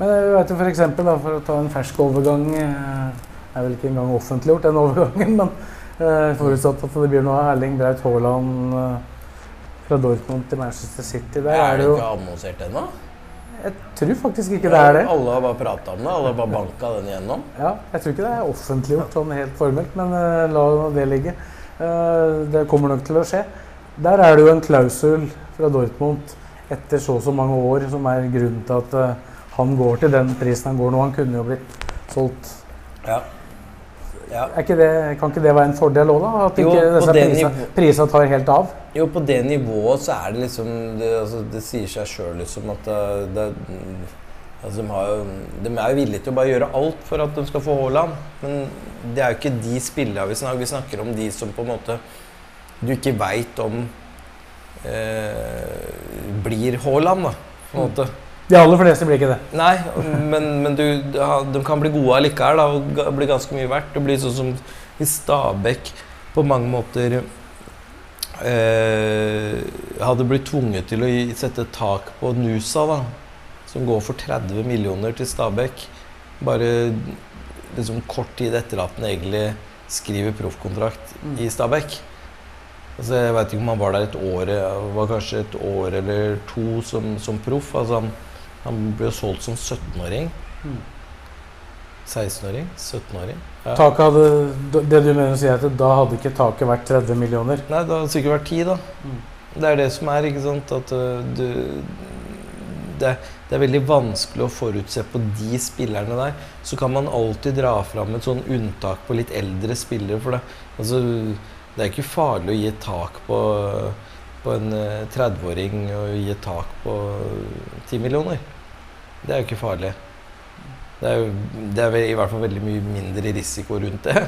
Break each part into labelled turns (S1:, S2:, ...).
S1: Men jeg vet jo for eksempel, da, for å ta en fersk overgang Det er vel ikke engang offentliggjort, den overgangen, men eh, forutsatt at det blir noe av Erling Braut Haaland eh, fra Dortmund til Manchester City. Der
S2: Er det
S1: det jo
S2: ikke annonsert ennå?
S1: Jeg tror faktisk ikke det er det.
S2: Alle har bare prata om det. Alle har bare banka den igjennom.
S1: Ja, jeg tror ikke det er offentliggjort sånn helt formelt, men eh, la det ligge. Eh, det kommer nok til å skje. Der er det jo en klausul fra Dortmund etter så og så mange år som er grunnen til at eh, han går til den prisen han går nå. Han kunne jo blitt solgt
S2: Ja. ja.
S1: Er ikke det, kan ikke det være en fordel òg, da? At
S2: Jo,
S1: ikke disse prisene, tar helt av?
S2: Jo, på det nivået så er det liksom Det, altså, det sier seg sjøl liksom at det, det altså, de, har jo, de er jo villige til å bare gjøre alt for at de skal få Haaland. Men det er jo ikke de spillerne vi snakker Vi snakker om de som på en måte du ikke veit om eh, blir Haaland, da. På en måte.
S1: De aller fleste blir ikke det.
S2: Nei, men, men du, de kan bli gode allikevel og bli ganske mye verdt. Det blir sånn som hvis Stabæk på mange måter eh, hadde blitt tvunget til å sette tak på Nusa, da, som går for 30 millioner til Stabæk, bare liksom kort tid etter at den egentlig skriver proffkontrakt i Stabæk. Altså, jeg veit ikke om han var der et år, var kanskje et år eller to som, som proff. Altså, han, han ble solgt som 17-åring. 16-åring? 17-åring? Ja.
S1: Hadde, det du mener å si er at da hadde ikke taket vært 30 millioner?
S2: Nei, det hadde sikkert vært 10, da. Det er det som er, ikke sant. At øh, du det, det er veldig vanskelig å forutse på de spillerne der. Så kan man alltid dra fram et sånn unntak på litt eldre spillere. For det, altså, det er ikke farlig å gi et tak på, på en øh, 30-åring og gi et tak på 10 millioner. Det er jo ikke farlig. Det er, jo, det er i hvert fall veldig mye mindre risiko rundt det.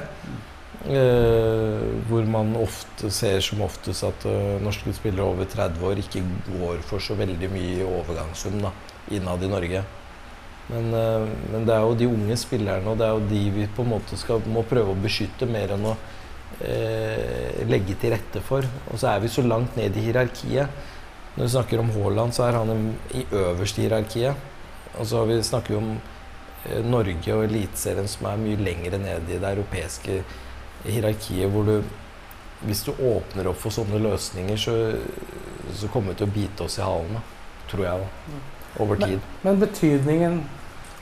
S2: Uh, hvor man ofte ser som oftest at uh, norske spillere over 30 år ikke går for så veldig mye overgangssum da, innad i Norge. Men, uh, men det er jo de unge spillerne, og det er jo de vi på en måte skal, må prøve å beskytte mer enn å legge til rette for. Og så er vi så langt ned i hierarkiet. Når vi snakker om Haaland, så er han i øverste hierarkiet. Og så har vi snakker jo om eh, Norge og Eliteserien som er mye lengre ned i det europeiske hierarkiet, hvor du Hvis du åpner opp for sånne løsninger, så, så kommer det til å bite oss i halen. Tror jeg, da. Over tid.
S1: Men betydningen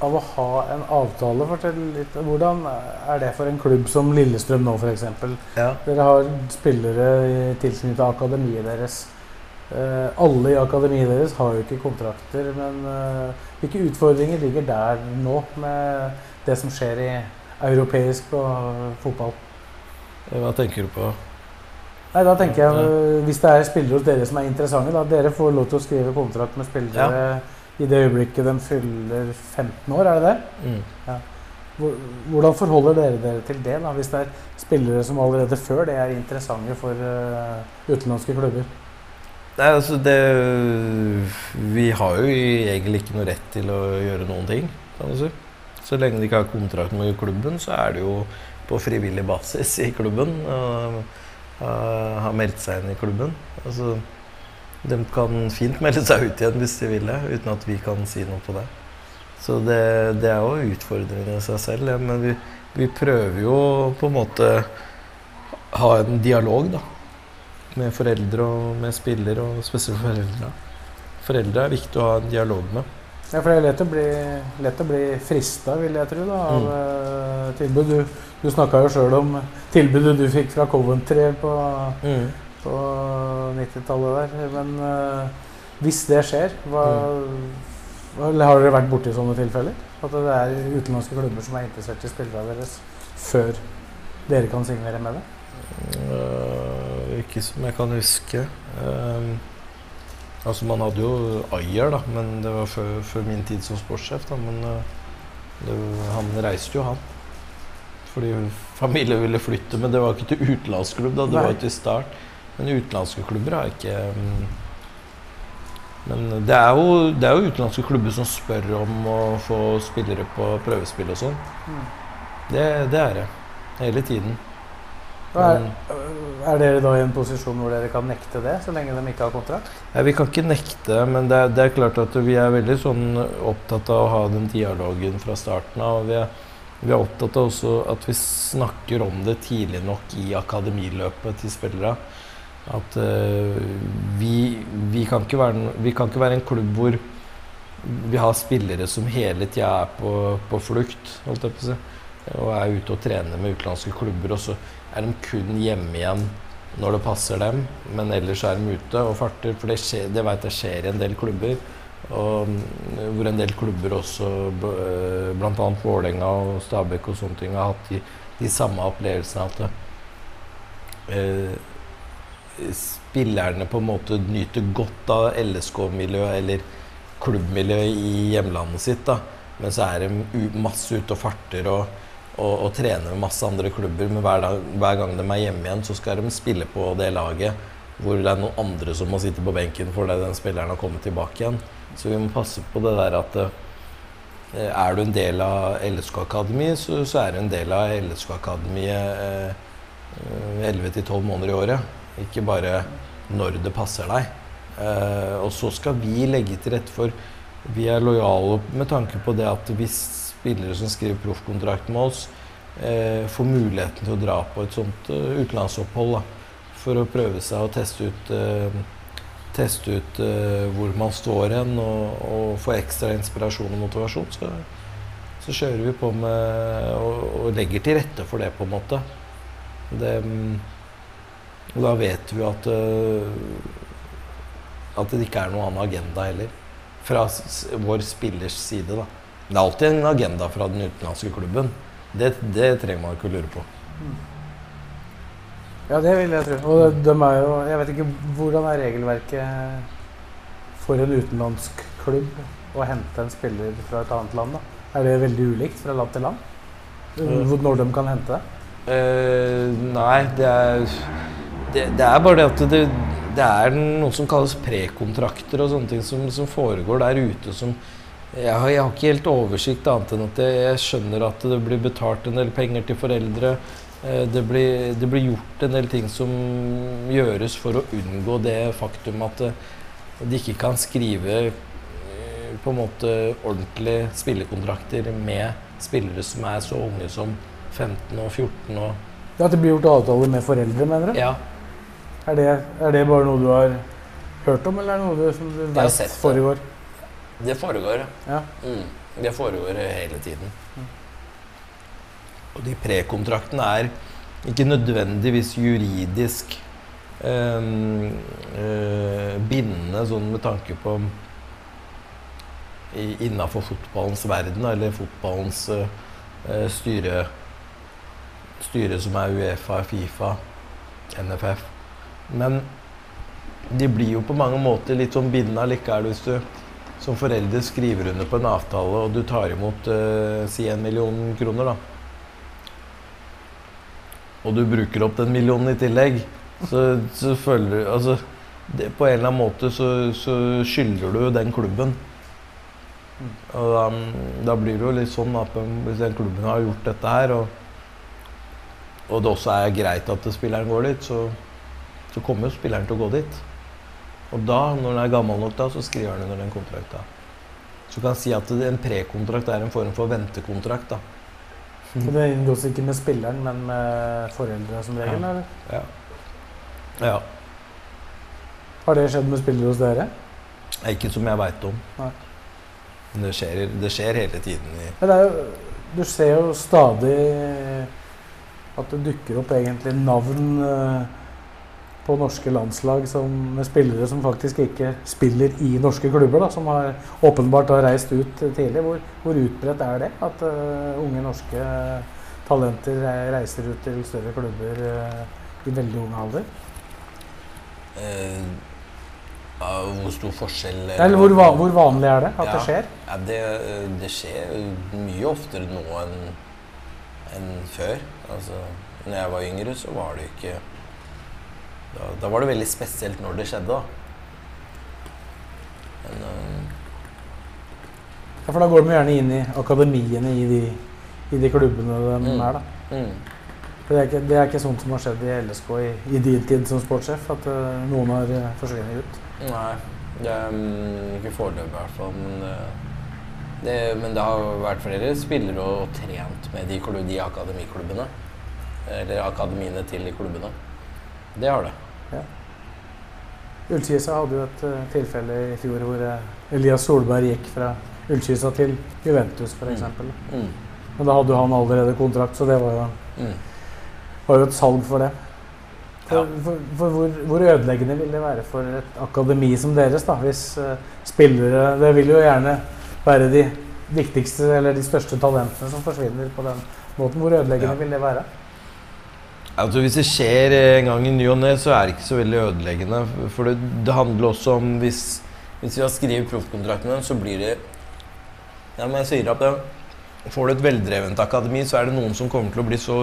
S1: av å ha en avtale, fortell litt. Hvordan er det for en klubb som Lillestrøm nå, f.eks.?
S2: Ja.
S1: Dere har spillere i tilknyttet akademiet deres. Eh, alle i akademiet deres har jo ikke kontrakter, men eh, hvilke utfordringer ligger der nå med det som skjer i europeisk og fotball?
S2: Hva tenker du på?
S1: Nei, da tenker jeg, eh, Hvis det er spillere hos dere som er interessante, da dere får lov til å skrive kontrakt med spillere i det øyeblikket de fyller 15 år, er det det?
S2: Mm.
S1: Ja. Hvordan forholder dere dere til det, da, hvis det er spillere som allerede før det er interessante for eh, utenlandske klubber?
S2: Nei, altså det Vi har jo egentlig ikke noe rett til å gjøre noen ting, kan du si. Så lenge de ikke har kontrakt med klubben, så er det jo på frivillig basis i klubben. Og, uh, har meldt seg inn i klubben. Altså, de kan fint melde seg ut igjen hvis de vil det, uten at vi kan si noe på det. Så det, det er jo utfordrende i seg selv. ja, Men vi, vi prøver jo på en måte ha en dialog, da med foreldre og med spiller, og spesielt foreldre. Foreldre er viktig å ha en dialog med.
S1: Ja, for det er lett å bli, lett å bli frista, vil jeg tro, da, av
S2: Mm.
S1: eh, tilbud. Du, du snakka jo sjøl om tilbudet du fikk fra Coventry på, på 90-tallet der. Men uh, hvis det skjer, hva, hva, har dere vært borti sånne tilfeller? At det er utenlandske klubber som er interessert i spillerne deres før dere kan signere med det?
S2: Øh, ikke som jeg kan huske. Um, Altså, man hadde jo Ayer, da, men det var før, før min tid som sportssjef. da, Men eh, det, han reiste jo, han. Fordi familien ville flytte, men det var ikke til utenlandsklubb da, det
S1: Nei.
S2: var jo til start. Men utenlandske klubber har ikke um, Men det er, jo, det er jo utenlandske klubber som spør om å få spillere på prøvespill og sånn.
S1: Mm.
S2: Det, det er det. Hele tiden.
S1: Er, er dere da i en posisjon hvor dere kan nekte det, så lenge de ikke har kontrakt?
S2: Ja, Vi kan ikke nekte, men det er, det er klart at vi er veldig sånn opptatt av å ha den dialogen fra starten av. Vi er, vi er opptatt av også at vi snakker om det tidlig nok i akademiløpet til spillere. At uh, vi, vi, kan ikke være, vi kan ikke være en klubb hvor vi har spillere som hele tida er på, på flukt, holdt jeg på å si. Og er ute og trener med utenlandske klubber, og så er de kun hjemme igjen når det passer dem, men ellers er de ute og farter. For det, skjer, det vet jeg skjer i en del klubber. Og mm, hvor en del klubber også, b- bl.a. Vålerenga og Stabæk og sånne ting, har hatt de, de samme opplevelsene at eh, spillerne på en måte nyter godt av LSK-miljøet eller klubbmiljøet i hjemlandet sitt. da. Men så er de masse ute og farter og, og, og trener med masse andre klubber. Men hver, dag, hver gang de er hjemme igjen, så skal de spille på det laget hvor det er noen andre som må sitte på benken fordi den spilleren har kommet tilbake igjen. Så vi må passe på det der at eh, er du en del av LSK-akademiet, så, så er du en del av LSK-akademiet eh, 11-12 måneder i året. Ikke bare når det passer deg. Eh, og så skal vi legge til rette for Vi er lojale med tanke på det at hvis spillere som skriver proffkontrakt med oss, eh, får muligheten til å dra på et sånt uh, utenlandsopphold for å prøve seg og teste ut uh, teste ut uh, hvor man står hen og, og få ekstra inspirasjon og motivasjon, så, så kjører vi på med og, og legger til rette for det, på en måte. Det, og da vet vi at at det ikke er noen annen agenda heller. Fra vår spillers side, da. Det er alltid en agenda fra den utenlandske klubben. Det, det trenger man ikke å lure på.
S1: Ja, det vil jeg tro. Og de er jo Jeg vet ikke hvordan er regelverket for en utenlandsk klubb å hente en spiller fra et annet land, da? Er det veldig ulikt fra land til land? Når de kan hente det?
S2: Uh, nei, det er det, det er bare det at det, det er noe som kalles prekontrakter og sånne ting som, som foregår der ute som jeg har, jeg har ikke helt oversikt annet enn at jeg, jeg skjønner at det blir betalt en del penger til foreldre. Eh, det, blir, det blir gjort en del ting som gjøres for å unngå det faktum at eh, de ikke kan skrive eh, på en måte ordentlige spillekontrakter med spillere som er så unge som 15 og 14 og
S1: Ja, At det blir gjort avtaler med foreldre, mener du?
S2: Ja.
S1: Er, det, er det bare noe du har hørt om, eller er det noe du, som du vet foregår?
S2: Det foregår,
S1: Ja.
S2: Mm. Det foregår hele tiden. Og de prekontraktene er ikke nødvendigvis juridisk øh, øh, bindende sånn med tanke på innafor fotballens verden, eller fotballens eh, eh, styre, styre som er Uefa, Fifa, NFF. Men de blir jo på mange måter litt sånn bindende allikevel hvis du som forelder skriver under på en avtale, og du tar imot eh, si en million kroner, da. Og du bruker opp den millionen i tillegg, så, så føler du Altså, det, på en eller annen måte så, så skylder du den klubben. Og da, da blir det jo litt sånn at hvis den klubben har gjort dette her, og, og det også er greit at spilleren går dit, så, så kommer jo spilleren til å gå dit. Og da, når den er gammel nok, da, så skriver han under den kontrakten. Så du kan si at en prekontrakt er en form for ventekontrakt. da.
S1: Så Det inngås ikke med spilleren, men med foreldre som regel?
S2: Ja.
S1: eller?
S2: Ja. ja.
S1: Har det skjedd med spillere hos dere?
S2: Ikke som jeg veit om.
S1: Nei.
S2: Men det skjer, det skjer hele tiden. i
S1: Men det jo, du ser jo stadig at det dukker opp egentlig navn eh, på norske landslag som, med spillere som faktisk ikke spiller i norske klubber, da, som har, åpenbart har reist ut tidlig. Hvor, hvor utbredt er det at uh, unge norske talenter reiser ut til større klubber uh, i veldig ung alder?
S2: Uh, hvor stor forskjell
S1: Eller hvor, hvor vanlig er det at
S2: Ja.
S1: det skjer?
S2: Ja, det, det skjer mye oftere nå enn enn før. Altså, når jeg var yngre, så var det ikke Da, da var det veldig spesielt når det skjedde, da. Men uh,
S1: Ja, for da går de gjerne inn i akademiene i de, i de klubbene de
S2: Mm.
S1: er, da.
S2: mm.
S1: Det er, ikke, det er ikke sånt som har skjedd i LSK i, i din tid som sportssjef, at uh, noen har uh, forsvunnet ut.
S2: Nei, det mm, ikke foreløpig i hvert fall. Men det, det, men det har vært flere spillere og trent med de, de akademiklubbene. Eller akademiene til de klubbene. Det har det.
S1: Ullkisa hadde jo et uh, tilfelle i fjor hvor uh, Elias Solberg gikk fra Ullkisa til Juventus f.eks.
S2: Mm.
S1: Men da hadde jo han allerede kontrakt, så det var jo,
S2: Mm.
S1: var jo et salg for det. For,
S2: Ja.
S1: for, for hvor, hvor ødeleggende vil det være for et akademi som deres, da, hvis uh, spillere Det vil jo gjerne være de viktigste eller de største talentene som forsvinner på den måten. Hvor ødeleggende
S2: Ja.
S1: vil det være?
S2: Altså Hvis det skjer eh, en gang i ny og ne, så er det ikke så veldig ødeleggende. For det, det handler også om hvis, hvis vi har skrevet proffkontrakten, så blir det Ja, men jeg sier at det, Får du et veldrevent akademi, så er det noen som kommer til å bli så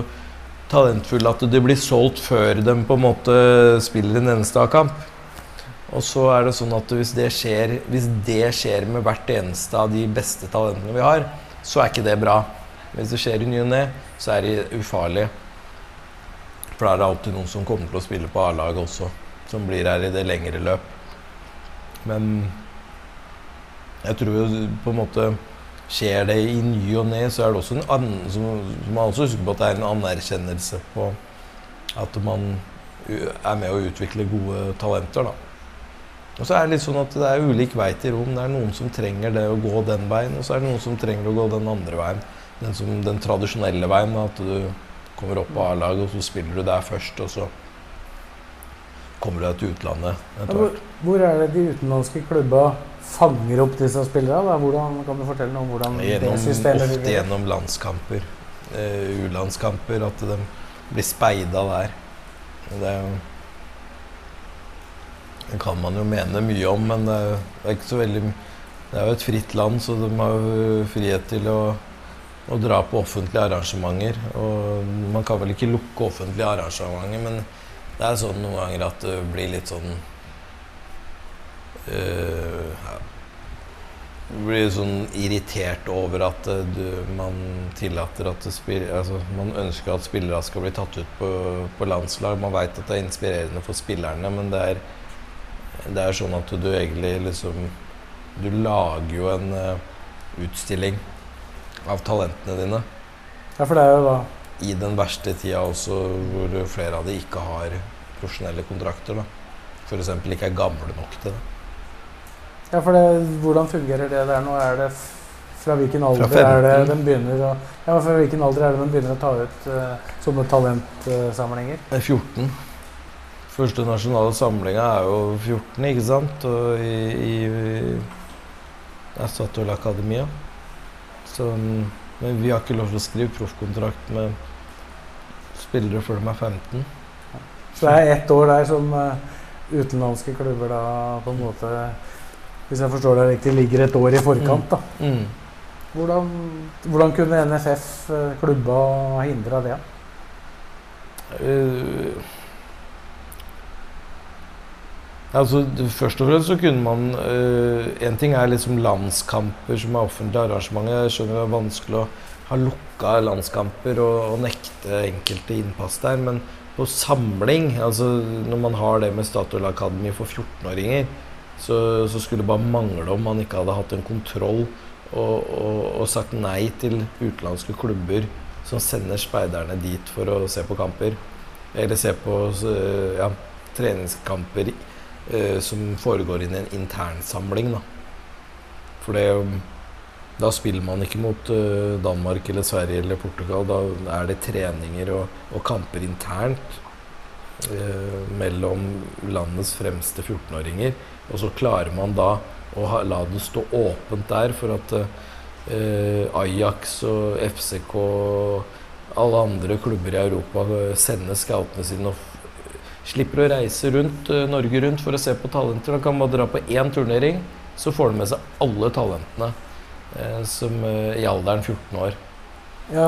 S2: talentfulle at det blir solgt før de på en måte spiller en eneste A-kamp. Og så er det sånn at hvis det, skjer, hvis det skjer med hvert eneste av de beste talentene vi har, så er ikke det bra. Hvis det skjer i ny og ne, så er det ufarlig. For da er det alltid noen som kommer til å spille på A-laget også, som blir her i det lengre løp. Men jeg tror jo på en måte Skjer det i ny og ne, så er det også en annen, så må man også huske på at det er en anerkjennelse på at man er med å utvikle gode talenter, da. Og så er det litt sånn at det er ulik vei til rom. Det er noen som trenger det å gå den veien, og så er det noen som trenger å gå den andre veien. Den, som, den tradisjonelle veien, at du kommer opp på A-laget, og så spiller du der først, og så kommer du deg til utlandet etter
S1: Hvor, hvor er det de utenlandske klubba fanger opp disse spillerne? Da? Hvordan, kan du fortelle noe om hvordan det
S2: Gjennom,
S1: systemet
S2: ofte
S1: ligger?
S2: gjennom landskamper, eh, U-landskamper, at de blir speida der. Det, det kan man jo mene mye om, men det er, det er ikke så veldig Det er jo et fritt land, så de har jo frihet til å, å dra på offentlige arrangementer. Og man kan vel ikke lukke offentlige arrangementer, men det er sånn noen ganger at det blir litt sånn eh, ja, blir sånn irritert over at eh, du, man tillater at spil, altså, Man ønsker at spillere skal bli tatt ut på, på landslag. Man veit at det er inspirerende for spillerne, men det er, det er sånn at du egentlig liksom Du lager jo en uh, utstilling av talentene dine
S1: Ja, for det er jo da
S2: i den verste tida også, hvor flere av de ikke har profesjonelle kontrakter. da. F.eks. ikke er gamle nok til det.
S1: Ja, for det, hvordan fungerer det der nå? Er det fra hvilken alder
S2: Fra
S1: er det
S2: 15.
S1: de begynner å Ja, fra hvilken alder er det de begynner å ta ut uh, sånne talentsamlinger?
S2: Er 14. Første nasjonale samlinga er jo 14, ikke sant? Og i, i er Statoil Akademia. Så, mm, men vi har ikke lov til å skrive proffkontrakt med spillere før de er 15.
S1: Så det er ett år der som eh, utenlandske klubber da på en måte Hvis jeg forstår deg riktig, ligger et år i forkant, da.
S2: Mm.
S1: Hvordan, hvordan kunne NFF eh, klubba hindra det?
S2: Eh, altså, først og fremst så kunne man eh, En ting er liksom landskamper som er offentlige arrangementer. Jeg skjønner det er vanskelig å ha lukka landskamper og, og nekte enkelte innpass der, men på samling, altså når man har det med Statoil Akademi for 14-åringer, så, så skulle det bare mangle om man ikke hadde hatt en kontroll og, og, og sagt nei til utenlandske klubber som sender speiderne dit for å se på kamper. Eller se på eh, ja, treningskamper eh, som foregår i en internsamling. Da. For det, da spiller man ikke mot eh, Danmark eller Sverige eller Portugal. Da er det treninger og, og kamper internt eh, mellom landets fremste 14-åringer. Og så klarer man da å ha, la det stå åpent der for at eh, Ajax og FCK alle andre klubber i Europa eh, sender scoutene sine og slipper å reise rundt eh, Norge rundt for å se på talenter. Han kan bare dra på én turnering, så får han med seg alle talentene eh, som, eh, i alderen 14 år.
S1: Ja,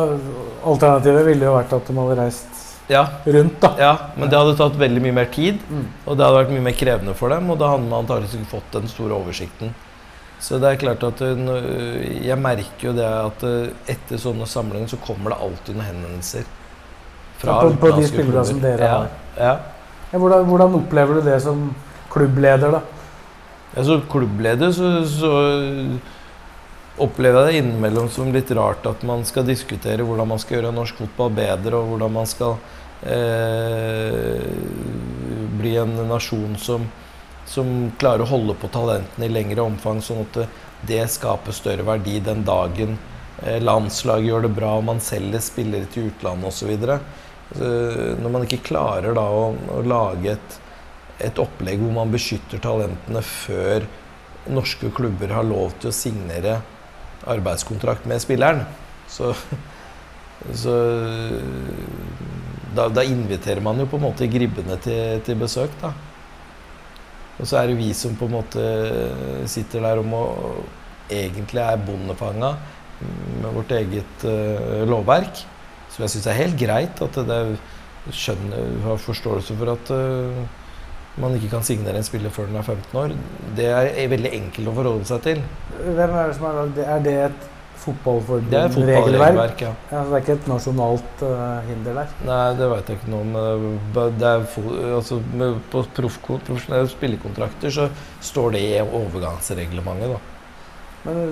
S1: Alternativet ville jo vært at de hadde reist
S2: Ja,
S1: rundt, da.
S2: ja, men det hadde tatt veldig mye mer tid,
S1: Mm.
S2: og det hadde vært mye mer krevende for dem, og da hadde man antakelig ikke fått den store oversikten. Så det er klart at jeg merker jo det at etter sånne samlinger så kommer det alltid noen henvendelser.
S1: Ja, på- på de spillerne som dere har.
S2: Ja.
S1: Ja, hvordan, hvordan opplever du det som klubbleder, da?
S2: Ja, som klubbleder så, så opplever jeg det innimellom som litt rart at man skal diskutere hvordan man skal gjøre norsk fotball bedre, og hvordan man skal eh, bli en nasjon som, som klarer å holde på talentene i lengre omfang, sånn at det, skaper større verdi den dagen eh, landslaget gjør det bra og man selger spillere til utlandet osv. Når man ikke klarer da å, å lage et et opplegg hvor man beskytter talentene før norske klubber har lov til å signere arbeidskontrakt med spilleren. Så, så da, da inviterer man jo på en måte gribbene til, til besøk, da. Og så er det vi som på en måte sitter der og må egentlig er bondefanga med vårt eget uh, lovverk. Så jeg syns det er helt greit at det er skjønner, har forståelse for at uh, man ikke kan signere en spiller før den er 15 år. Det er veldig enkelt å forholde seg til.
S1: Hvem er det som har lagd? Er det et
S2: er fotballregelverk, ja.
S1: Ja, så det er ikke et nasjonalt uh, hinder der?
S2: Nei, det vet jeg ikke noe om. Det er, altså, på profesjonelle spillekontrakter så står det i overgangsreglementet. Da.
S1: Men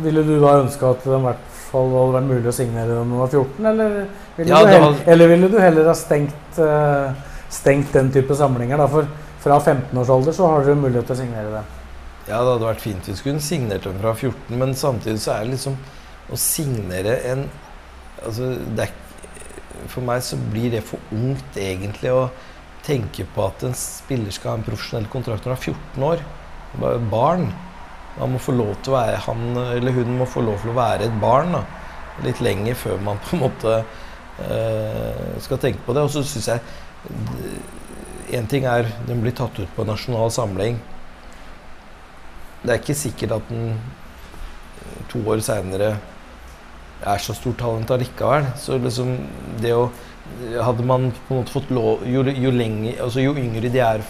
S1: ville du da ønske at det i hvert fall vært mulig å signere når du var 14, eller ville,
S2: Ja,
S1: du, heller,
S2: var...
S1: eller ville du heller ha stengt, eh, stengt den type samlinger? Da? For fra 15 års alder så har dere mulighet til å signere dem.
S2: Ja, det hadde vært fint hvis du kunne signert dem fra 14, men samtidig så er det liksom å signere en Altså, det er For meg så blir det for ungt egentlig å tenke på at en spiller skal ha en profesjonell kontrakt når han er 14 år. Barn. Han må få lov til å være Han eller hun må få lov til å være et barn da. litt lenger før man på en måte eh, skal tenke på det. Og så syns jeg Én ting er den blir tatt ut på en nasjonal samling. Det er ikke sikkert at den to år seinere er så stort talent allikevel. Så liksom det å Hadde man på en måte fått lov Jo, jo, lenger, altså jo yngre de er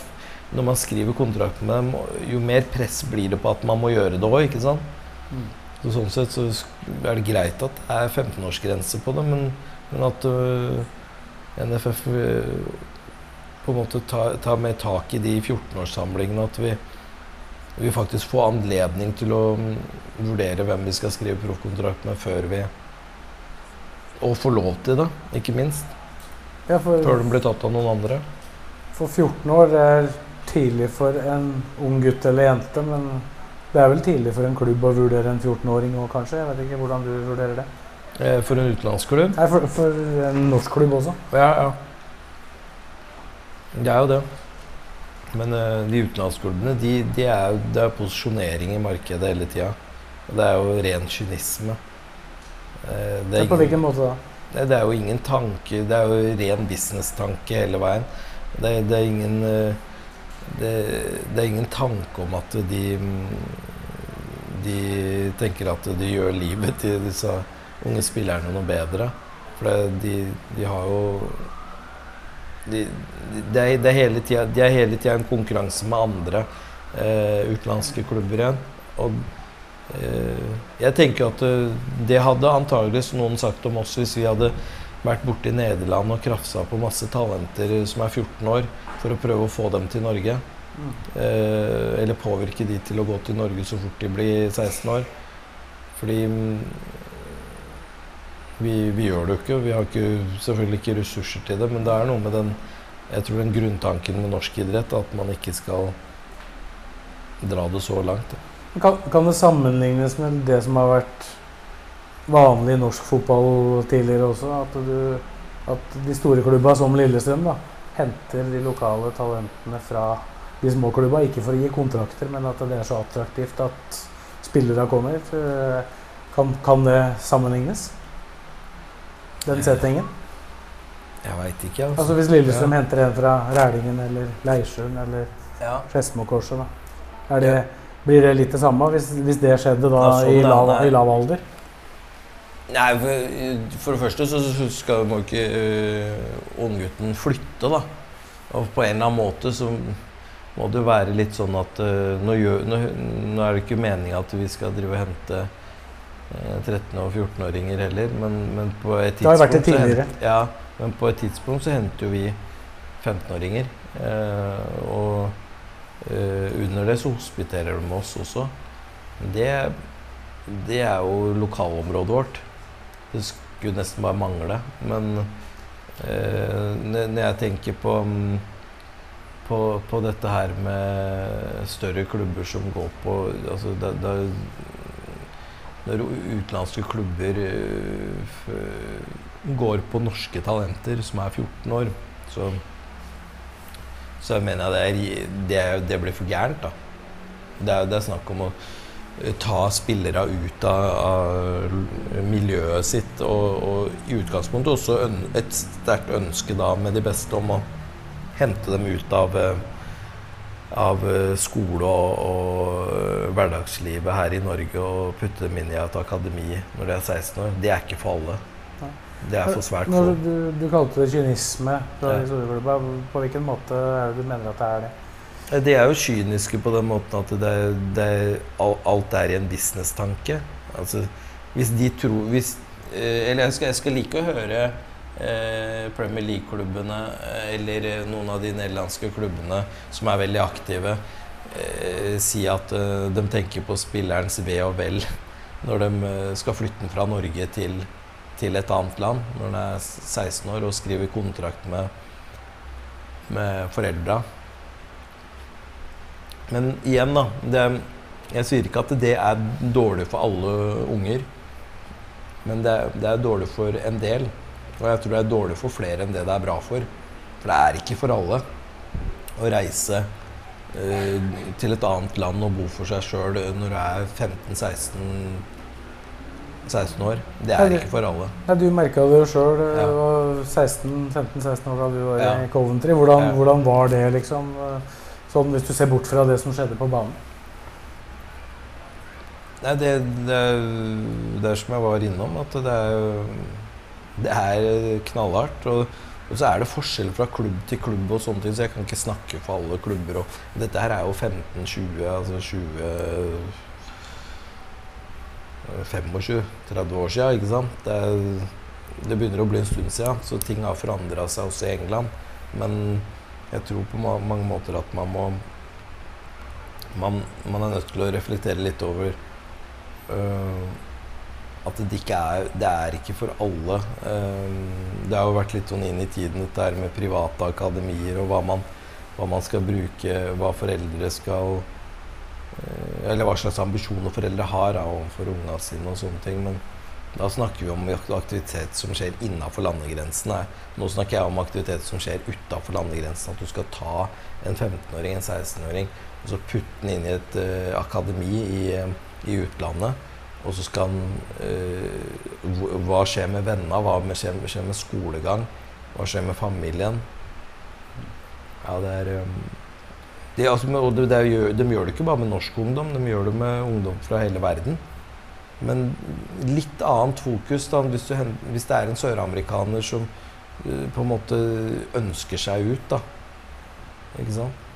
S2: når man skriver kontrakt med dem, jo mer press blir det på at man må gjøre det òg, ikke sant? Så sånn sett så er det greit at det er 15-årsgrense på det, men, men at uh, NFF øh, på en måte tar, tar mer tak i de 14-årssamlingene, at vi, vi faktisk får anledning til å mm, vurdere hvem vi skal skrive proffkontrakt med før vi Og få lov til det, ikke minst.
S1: Ja, for,
S2: Før de blir tatt av noen andre.
S1: for 14 år er tidlig for en ung gutt eller jente, men det er vel tidlig for en klubb å vurdere en 14-åring òg, kanskje? Jeg vet ikke hvordan du vurderer det.
S2: Eh, For en utenlandsklubb.
S1: Nei, for, for en norsk klubb også.
S2: Ja, ja. Det er jo det. Men eh, de utenlandsklubbene, de, de er det er posisjonering i markedet hele tida. Det er jo ren kynisme. Eh, det, er
S1: på hvilken måte da?
S2: Det er jo ingen tanke Det er jo ren businesstanke hele veien. Det, det er ingen det, det er ingen tanke om at de De tenker at de gjør livet til disse unge spillerne noe bedre. For de, de har jo de, de, er hele tiden, de er hele tida en konkurranse med andre eh, utenlandske klubber igjen. Og eh, jeg tenker at eh, det hadde antageligvis noen sagt om oss hvis vi hadde vært borte i Nederland og krafsa på masse talenter som er 14 år, for å prøve å få dem til Norge. Eh, eller påvirke de til å gå til Norge så fort de blir 16 år. Fordi mm, vi, vi gjør det jo ikke. Vi har ikke, selvfølgelig ikke ressurser til det, men det er noe med den jeg tror den grunntanken med norsk idrett at man ikke skal dra det så langt.
S1: Kan, kan det sammenlignes med det som har vært vanlig i norsk fotball tidligere også? At, du, at de store klubba som Lillestrøm da, henter de lokale talentene fra de små klubba. Ikke for å gi kontrakter, men at det er så attraktivt at spillere kommer. Eh, Kan, kan det sammenlignes? Den settingen?
S2: Jeg veit ikke, altså.
S1: Altså Hvis Lillestrøm henter en fra Rælingen eller Leirsjøen eller
S2: ja.
S1: Skedsmokorset, da. Det, blir det litt det samme hvis, hvis det skjedde da
S2: da sånn,
S1: i,
S2: ja,
S1: lav, i lav alder?
S2: Nei, for, det første så skal må ikke uh, unggutten flytte, da. Og på en eller annen måte så må det være litt sånn at uh, nå, gjør, nå, nå er det ikke meninga at vi skal drive og hente uh, 13- og 14-åringer heller, men, men på et
S1: Det har vært det
S2: tidspunkt
S1: tidligere.
S2: hent- Ja, men på et tidspunkt så henter jo vi 15-åringer. Uh, og under det så hospiterer de oss også. Det, det er jo lokalområdet vårt. Det skulle nesten bare mangle. Men eh, når jeg tenker på, mm, på, på dette her med større klubber som går på altså det, det, Når utenlandske klubber eh, går på norske talenter som er 14 år, så, så mener jeg det, det, det blir for gærent. da. Det er, det er snakk om å ta spillere ut av, av miljøet sitt, og, og i utgangspunktet også et sterkt ønske da med de beste om å hente dem ut av, eh, av eh, skole og, og hverdagslivet her i Norge og putte dem inn i et akademi når de er 16 år. Det er ikke for alle. Det er for svært få.
S1: du, du kalte det kynisme på hvilken måte er det du mener at det er det?
S2: Eh, De er jo kyniske på den måten at det, det, al- alt er i en businesstanke. Altså, hvis de tror hvis, eh, Eller jeg skal, jeg skal like å høre eh, Premier League-klubbene eh, eller noen av de nederlandske klubbene som er veldig aktive, eh, si at eh, de tenker på spillerens ve og vel når de skal flytte den fra Norge til, til et annet land når den er 16 år og skriver kontrakt med, med foreldra. Men igjen, da. Det, jeg sier ikke at det er dårlig for alle unger. Men det, det er dårlig for en del. Og jeg tror det er dårlig for flere enn det det er bra for. For det er ikke for alle å reise eh, til et annet land og bo for seg sjøl når du er 15-16 16 år. Det er ikke for alle.
S1: Ja, du merka det jo sjøl.
S2: Ja.
S1: Du var 15-16 år da du var
S2: Ja.
S1: i Coventry. Hvordan,
S2: Ja.
S1: hvordan var det, liksom? Eh, Sånn hvis du ser bort fra det som skjedde på banen?
S2: Nei, det, det, det er som jeg var innom, at det er, det er knallhardt. Og, og så er det forskjell fra klubb til klubb og sånne ting, så jeg kan ikke snakke for alle klubber. Og, dette her er jo 15-20, altså 20 25-30 år siden, ikke sant? Det, det begynner å bli en stund siden, så ting har forandra seg også i England. Men jeg tror på mange måter at man må man, man er nødt til å reflektere litt over øh, at det ikke er Det er ikke for alle. Øh, det har jo vært litt sånn inn i tiden dette her med private akademier og hva man, hva man skal bruke, hva foreldre skal øh, Eller hva slags ambisjoner foreldre har da, overfor ungene sine og sånne ting. Men da snakker vi om aktivitet som skjer innafor landegrensene. Nå snakker jeg om aktivitet som skjer utafor landegrensene. At du skal ta en 15-åring, en 16-åring, og så putte den inn i et uh, akademi i, øh, i utlandet. Og så skal han uh, hva- Hva skjer med vennene? Hva skjer, skjer med skolegang? Hva skjer med familien? Ja, det er um, de, altså, de, er, gjør- De gjør det ikke bare med norsk ungdom, de gjør det med ungdom fra hele verden. Men litt annet fokus da, hvis, du, hvis det er en søramerikaner som uh, på en måte ønsker seg ut, da. Ikke sant?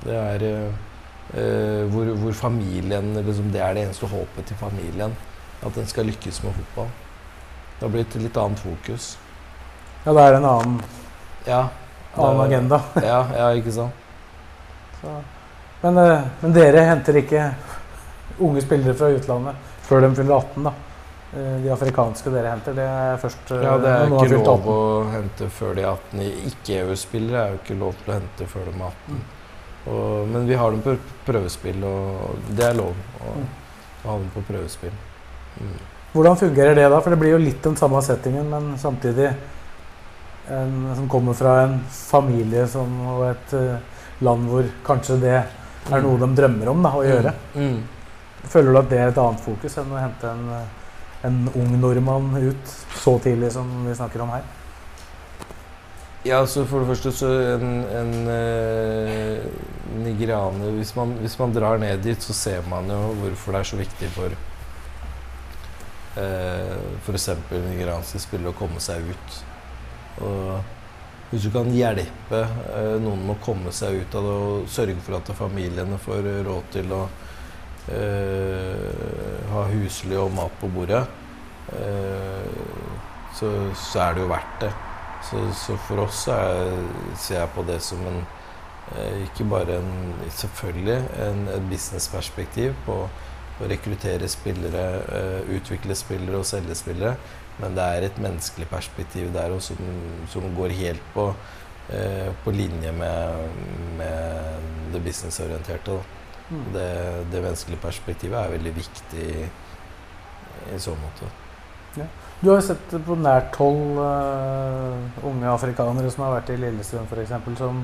S2: Det er uh, hvor, hvor familien liksom, Det er det eneste håpet til familien. At den skal lykkes med fotball. Det har blitt litt annet fokus.
S1: Ja, det er en annen,
S2: Ja.
S1: annen agenda.
S2: Ja, ja, ikke sant.
S1: Så. Men, men dere henter ikke unge spillere fra utlandet før de fyller 18, da? Eh, De afrikanske dere henter, det er først eh,
S2: Ja, det er ikke lov
S1: 18.
S2: å hente før de er 18. Ikke-EU-spillere er jo ikke lov til å hente før de er 18. Og, men vi har dem på prøvespill, og det er lov å,
S1: Mm.
S2: å ha dem på prøvespill. Mm.
S1: Hvordan fungerer det da? For det blir jo litt den samme settingen, men samtidig en som kommer fra en familie som, og et eh, land hvor kanskje det er noe de drømmer om da, å gjøre.
S2: Mm.
S1: Føler du at det er et annet fokus enn å hente en, eh, en ung nordmann ut så tidlig som vi snakker om her?
S2: Ja, så For det første så en, en eh, nigerianer hvis hvis man drar ned dit, så ser man jo hvorfor det er så viktig for uh, f.eks. nigerianske spillere å komme seg ut. Og hvis du kan hjelpe eh, noen med å komme seg ut av det og sørge for at familiene får råd til å eh, ha husly og mat på bordet, eh, så, så er det jo verdt det. Så, så for oss er, ser jeg på det som en eh, ikke bare en selvfølgelig en, et businessperspektiv på å rekruttere spillere, eh, utvikle spillere og selge spillere, men det er et menneskelig perspektiv der også, som, går helt på, eh, på linje med, med det businessorienterte. Mm. Det, det menneskelige perspektivet er veldig viktig i så måte.
S1: Ja. Du har jo sett på nært hold uh, unge afrikanere som har vært i Lillestrøm f.eks., som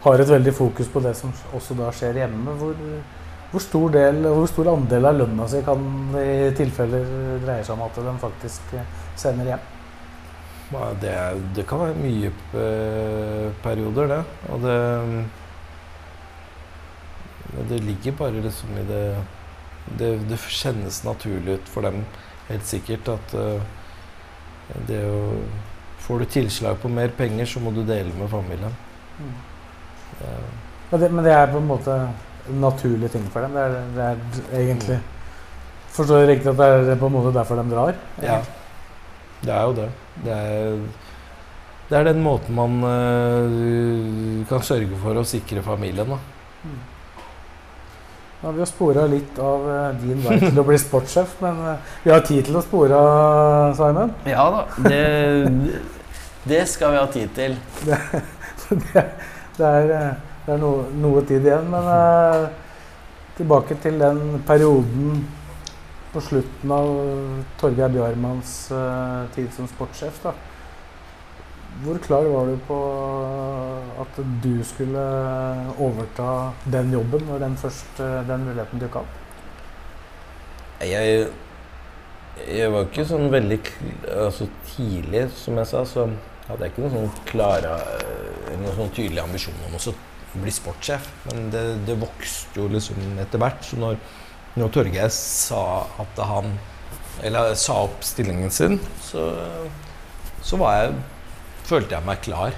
S1: har et veldig fokus på det som også da skjer hjemme. Hvor, hvor, stor, del, hvor stor andel av lønna si kan i tilfeller dreie seg om at de faktisk eh, sender hjem?
S2: Det, det kan være mye eh, perioder, det. Og det, det ligger bare liksom i det, det Det kjennes naturlig ut for dem helt sikkert at uh, det å Får du tilslag på mer penger, så må du dele med familien. Mm.
S1: Ja. men, det, men, det, er på en måte naturlige naturlig ting for dem? Det er, det er egentlig. Forstår jeg riktig at det er på en måte derfor de drar?
S2: Ja. Det er jo det. Det er, det er den måten man uh, kan sørge for å sikre familien. da. Mm.
S1: Nå har vi jo spora litt av uh, din vei til å bli sportssjef, men uh, vi har tid til å spore, Simon?
S3: Ja da. Det, det, skal vi ha tid til.
S1: Det, det, det er, eh, er noe, noe, tid igjen. Men uh, tilbake til den perioden på slutten av Torgeir Bjarmanns tid som sportssjef. da. Hvor klar var du på at du skulle overta den jobben når den, først, den muligheten dukka opp?
S2: Jeg, jeg var ikke sånn veldig altså Tidlig, som jeg sa, så hadde jeg ikke noen sånn klare noen sånn tydelig ambisjon om å bli sportssjef. Men det, det, vokste jo liksom etter hvert. Så når, når Torgeir sa at han Eller sa opp stillingen sin, så, så var jeg følte jeg meg klar.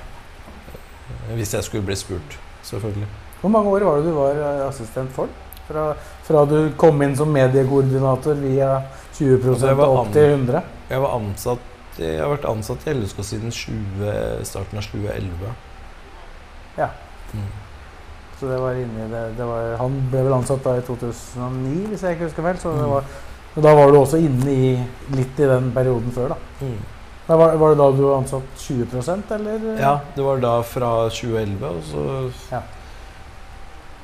S2: Hvis jeg skulle bli spurt, selvfølgelig.
S1: Hvor mange år var det du var eh, assistent for? Fra, fra du kom inn som mediekoordinator via 20% altså, opp til 100?
S2: Jeg, var ansatt, jeg har vært ansatt i LSK siden 20, starten av 2011.
S1: Ja. Mm. Så det var inni det, det var, Han ble vel ansatt da i 2009, hvis jeg ikke husker feil. Så mm. var, da var du også inne i litt i den perioden før, da. Mm. Var, var, det da du ansatt 20 eller?
S2: Ja, det var da fra 2011 og så ja.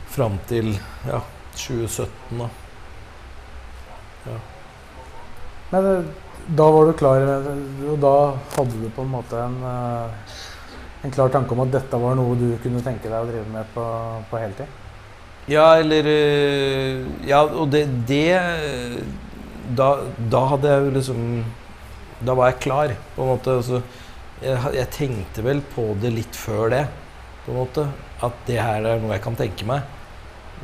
S2: fram til ja, 2017, da.
S1: Ja. Men eh, da var du klar Og da hadde du på en måte en, eh, en klar tanke om at dette var noe du kunne tenke deg å drive med på, på heltid?
S2: Ja, eller eh, Ja, og det, det da, da hadde jeg jo liksom da var jeg klar, på en måte. Altså, jeg, jeg, tenkte vel på det litt før det, på en måte. At det her er noe jeg kan tenke meg.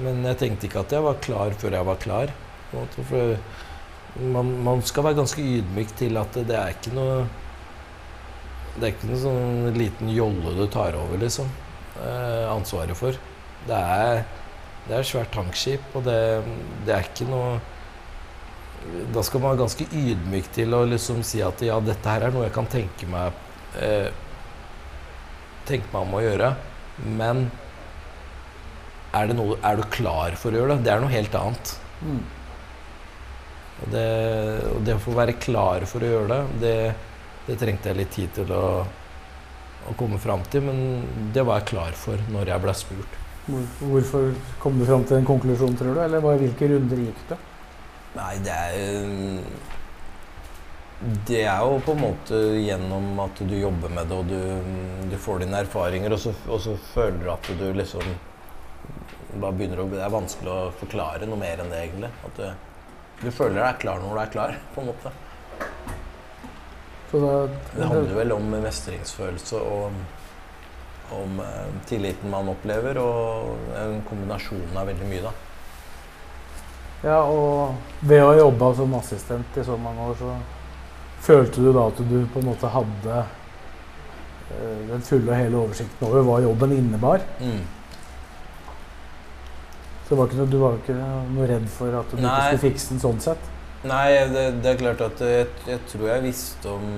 S2: Men jeg tenkte ikke at jeg var klar før jeg var klar. På en måte, for man, man skal være ganske ydmyk til at det, det er ikke noe Det er ikke noe sånn liten jolle du tar over, liksom. Eh, ansvaret for. Det er, det er svært tankskip, og det, det er ikke noe da skal man være ganske ydmyk til å liksom si at ja, dette her er noe jeg kan tenke meg eh, tenke meg om å gjøre. Men er, noe, er, du klar for å gjøre det? Det er noe helt annet. Mm. Og, det, og, det, å få være klar for å gjøre det, det, det trengte jeg litt tid til å, å komme fram til. Men det var jeg klar for når jeg ble spurt.
S1: Hvorfor kom du fram til en konklusjon, tror du? Eller hvilke runder gikk du?
S2: Nei, det er Det er jo på en måte gjennom at du jobber med det, og du, du får dine erfaringer, og så, og så, føler du at du liksom bare begynner å, Det er vanskelig å forklare noe mer enn det, egentlig. At du, du føler deg klar når du er klar, på en måte.
S1: Så da,
S2: Det handler vel om mestringsfølelse og om eh, tilliten man opplever, og en kombinasjon av veldig mye, da.
S1: Ja, og ved å ha jobba som assistent i så mange år, så følte du da at du på en måte hadde uh, den fulle og hele oversikten over hva jobben innebar.
S2: Mm.
S1: Så var ikke noe, du var ikke noe redd for at du ikke skulle fikse den sånn sett.
S2: Nei, det, det er klart at jeg, jeg tror jeg visste om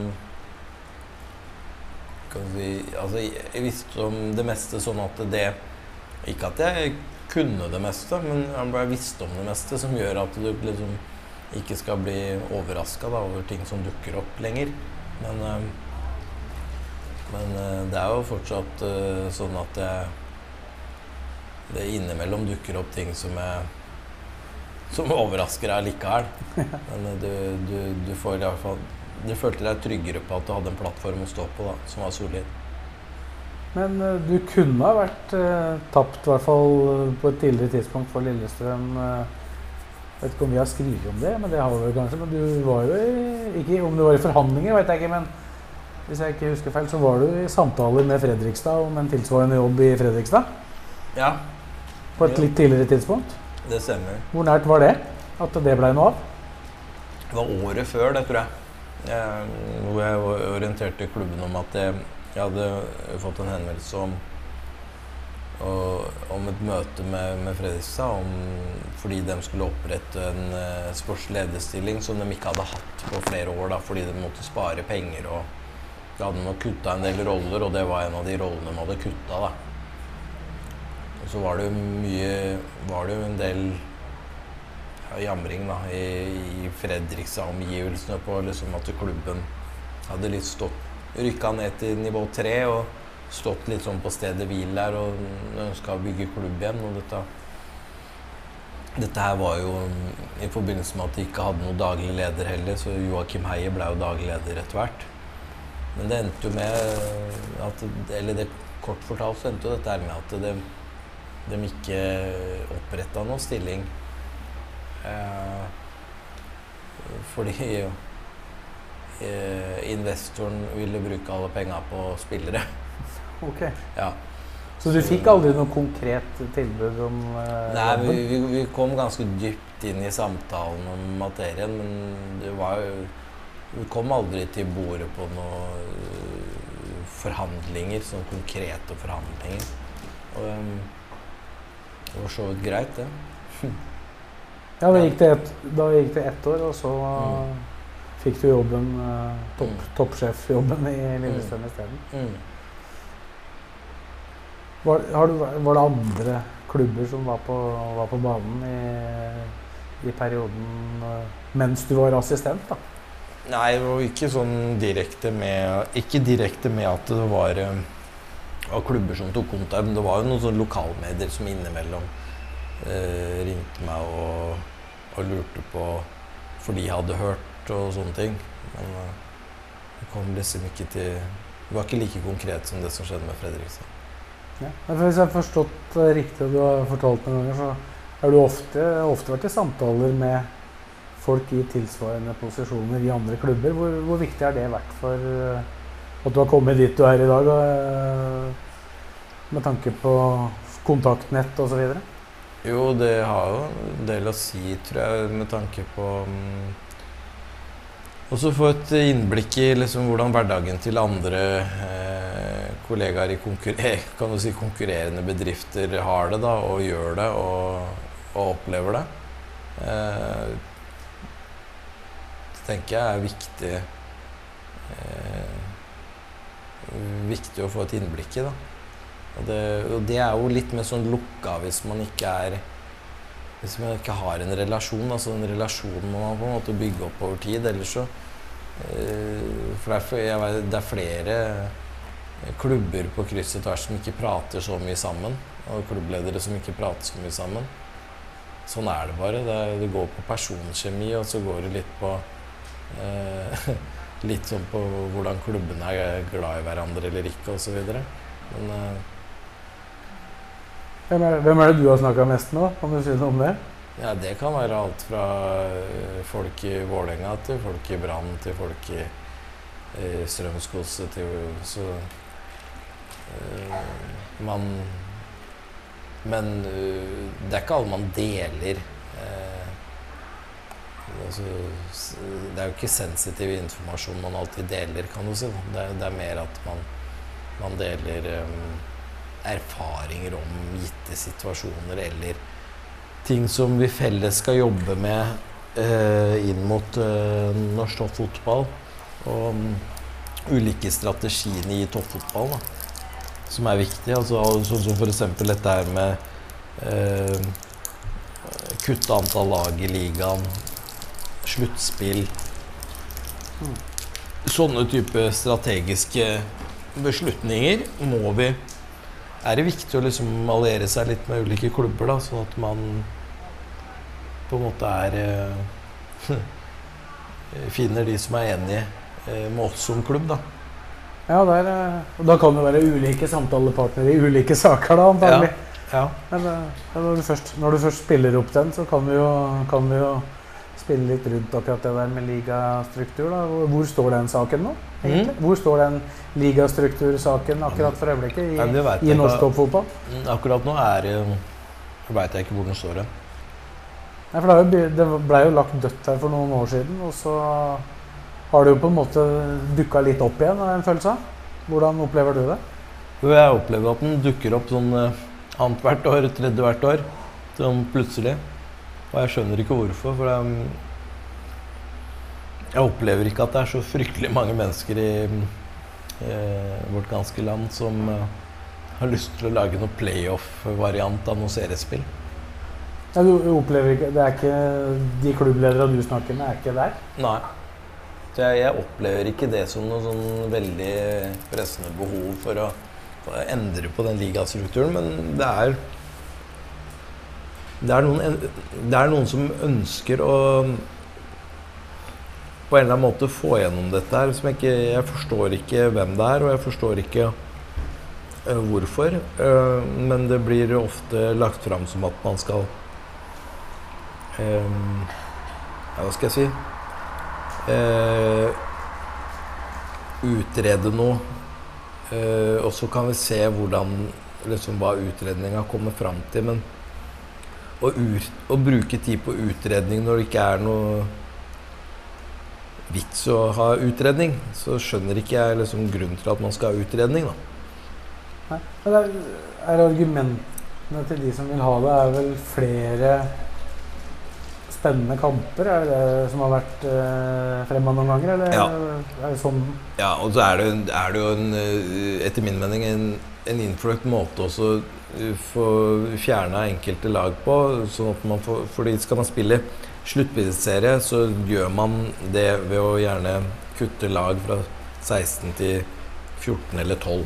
S2: kan si, Altså, jeg visste om det meste sånn at det Ikke at jeg kunne det meste, men jeg bare visste om det meste, som gjør at du liksom ikke skal bli overraska over ting som dukker opp lenger. Men, eh, men eh, det er jo fortsatt eh, sånn at jeg det innimellom dukker opp ting som jeg som overrasker deg likevel. Men du, du, du får i hvert fall Du følte deg tryggere på at du hadde en plattform å stå på da, som var solid.
S1: Men eh, du kunne ha vært eh, tapt, i hvert fall eh, på et tidligere tidspunkt, for Lillestrøm. Jeg vet ikke om vi har skrevet om det, men det har vi vel kanskje. Men du var jo i, ikke Om du var i forhandlinger, vet jeg ikke, men hvis jeg ikke husker feil, så var du i samtaler med Fredrikstad om en tilsvarende jobb i Fredrikstad?
S2: Ja,
S1: På et litt tidligere tidspunkt?
S2: det stemmer.
S1: Hvor nært var det? At det blei noe av?
S2: Det var året før det, tror jeg. jeg hvor jeg orienterte klubben om at jeg, jeg hadde fått en henvendelse om om et møte med, med Fredrikstad om, fordi de skulle opprette en uh, sportslederstilling som de ikke hadde hatt på flere år da, fordi de måtte spare penger. og De hadde nok kutta en del roller, og det var en av de rollene de hadde kutta. da. Og så var det mye Var det jo en del ja, jamring da, i, i Fredrikstad-omgivelsene på liksom at klubben hadde litt stått Rykka ned til nivå tre og stått litt sånn på stedet hvil der og ønska å bygge klubb igjen. Og dette, dette her var jo i forbindelse med at de ikke hadde noen daglig leder heller, så Joakim Heie ble jo daglig leder etter hvert. Men det endte jo med at Eller det kort fortalt så endte jo dette med at de, de ikke oppretta noen stilling. Eh, fordi investoren ville bruke alle penga på spillere.
S1: Ok.
S2: Ja.
S1: Så du fikk aldri noe konkret tilbud om eh,
S2: Nei, vi, vi, vi kom ganske dypt inn i samtalen om materien, men det var jo Vi kom aldri til bordet på noen øh, forhandlinger, sånn konkrete forhandlinger. Og um, det var så vidt greit, det.
S1: Ja, da gikk det et, da gikk det ett år, og så
S2: Mm.
S1: Fikk du jobben, eh, topp,
S2: Mm.
S1: toppsjefjobben i Lillestrøm isteden.
S2: Mm.
S1: Var, du, var det andre klubber som var på, var på banen i, i perioden eh, mens du var assistent? da?
S2: Nei, det var ikke sånn direkte med Ikke direkte med at det var, eh, var klubber som tok kontakt, men det var jo noen sånne lokalmedier som innimellom eh, ringte meg og, og lurte på For de hadde hørt og sånne ting. Men eh, det kom liksom ikke til Det var ikke like konkret som det som skjedde med Fredrikstad.
S1: Ja. Hvis jeg har forstått riktig, og du har fortalt noen ganger, så har du ofte, ofte vært i samtaler med folk i tilsvarende posisjoner i andre klubber. Hvor, hvor viktig har det vært for eh, at du har kommet dit du er i dag, eh, med tanke på kontaktnett osv.?
S2: Jo, det har jo en del å si, tror jeg, med tanke på um, Også få et innblikk i liksom, hvordan hverdagen til andre eh, kollegaer i konkurrer si, konkurrerende bedrifter har det da, og gjør det og, og opplever det. Eh, det tenker jeg er viktig eh, Viktig å få et innblikk i. da. Og det, og det er jo litt mer sånn lukka hvis man ikke er Hvis man ikke har en relasjon. altså En relasjon må man på en måte bygge opp over tid. Ellers så For det er, er flere klubber på kryss og tvers som ikke prater så mye sammen. Og klubbledere som ikke prater så mye sammen. Sånn er det bare. Det, det går på personkjemi, og så går det litt på eh, Litt sånn på hvordan klubbene er glad i hverandre eller ikke, osv. Men eh,
S1: Hvem er, hvem er det du har snakka mest med, da? Kan du si noe om det?
S2: Ja, det kan være alt fra øh, folk i Vålerenga til folk i Brann til folk i i til... teori, så øh, man Men øh, det er ikke alle man deler Øh, altså, Det er jo ikke sensitiv informasjon man alltid deler, kan du si. Det, det er mer at man, man deler eh, erfaringer om gitte situasjoner eller ting som vi felles skal jobbe med eh, inn mot eh, norsk toppfotball. Og um, ulike strategiene i toppfotball da, som er viktige. Altså, sånn som f.eks. dette her med eh, kutte antall lag i ligaen, sluttspill Sånne type strategiske beslutninger må vi er det viktig å liksom alliere seg litt med ulike klubber, da, sånn at man på en måte er eh, Finner de som er enige eh, med oss som klubb, da.
S1: Ja, der, eh, og da kan det være ulike samtalepartnere i ulike saker, da, antagelig.
S2: Ja.
S1: Men ja, når, du først, når du først spiller opp den, så kan vi jo, kan vi jo spille litt rundt akkurat det der med ligastruktur. da. Hvor- står den saken nå?
S2: Mm.
S1: Hvor står den ligastruktursaken akkurat for øyeblikket i,
S2: ja,
S1: i norsk toppfotball?
S2: Mm, Akkurat nå er veit jeg ikke hvor den står. hen.
S1: Nei, for det, er ble jo lagt dødt her for noen år siden, og så har det jo på en måte dukka litt opp igjen, har jeg en følelse av. Hvordan opplever du det?
S2: Jo, Jeg opplever at den dukker opp sånn eh, annethvert år, tredje hvert år. Sånn plutselig. Og jeg skjønner ikke hvorfor. For det er, jeg opplever ikke at det er så fryktelig mange mennesker i eh, vårt ganske land som eh, har lyst til å lage noe playoff-variant av noe seriespill.
S1: Ja, du opplever ikke, det er ikke De klubbledere du snakker med, er ikke der?
S2: Nei. Jeg, jeg opplever ikke det som noe sånn veldig pressende behov for å, for å endre på den ligastrukturen, men det er det er, noen, det er noen som ønsker å på en eller annen måte få gjennom dette her. Som jeg, ikke, jeg forstår ikke hvem det er, og jeg forstår ikke eh, hvorfor. Eh, men det blir ofte lagt fram som at man skal ja, Hva skal jeg si? Eh, utrede noe. Eh, og så kan vi se hvordan, liksom, hva utredninga kommer fram til. Men å, ur, å bruke tid på utredning når det ikke er noe vits å ha utredning, så skjønner ikke jeg liksom grunnen til at man skal ha utredning. da.
S1: Nei. Men er, er argumentene til de som vil ha det, er vel flere spennende kamper? Er det det som har vært eh, fremme noen ganger, eller
S2: Ja.
S1: er det sånn
S2: Ja, og så er det, er det jo en, eh, etter min mening en, en innfløkt måte også eh, få fjerna enkelte lag på. sånn at man får, fordi skal man spille sluttspillserie, så gjør man det ved å gjerne kutte lag fra 16 til 14 eller 12.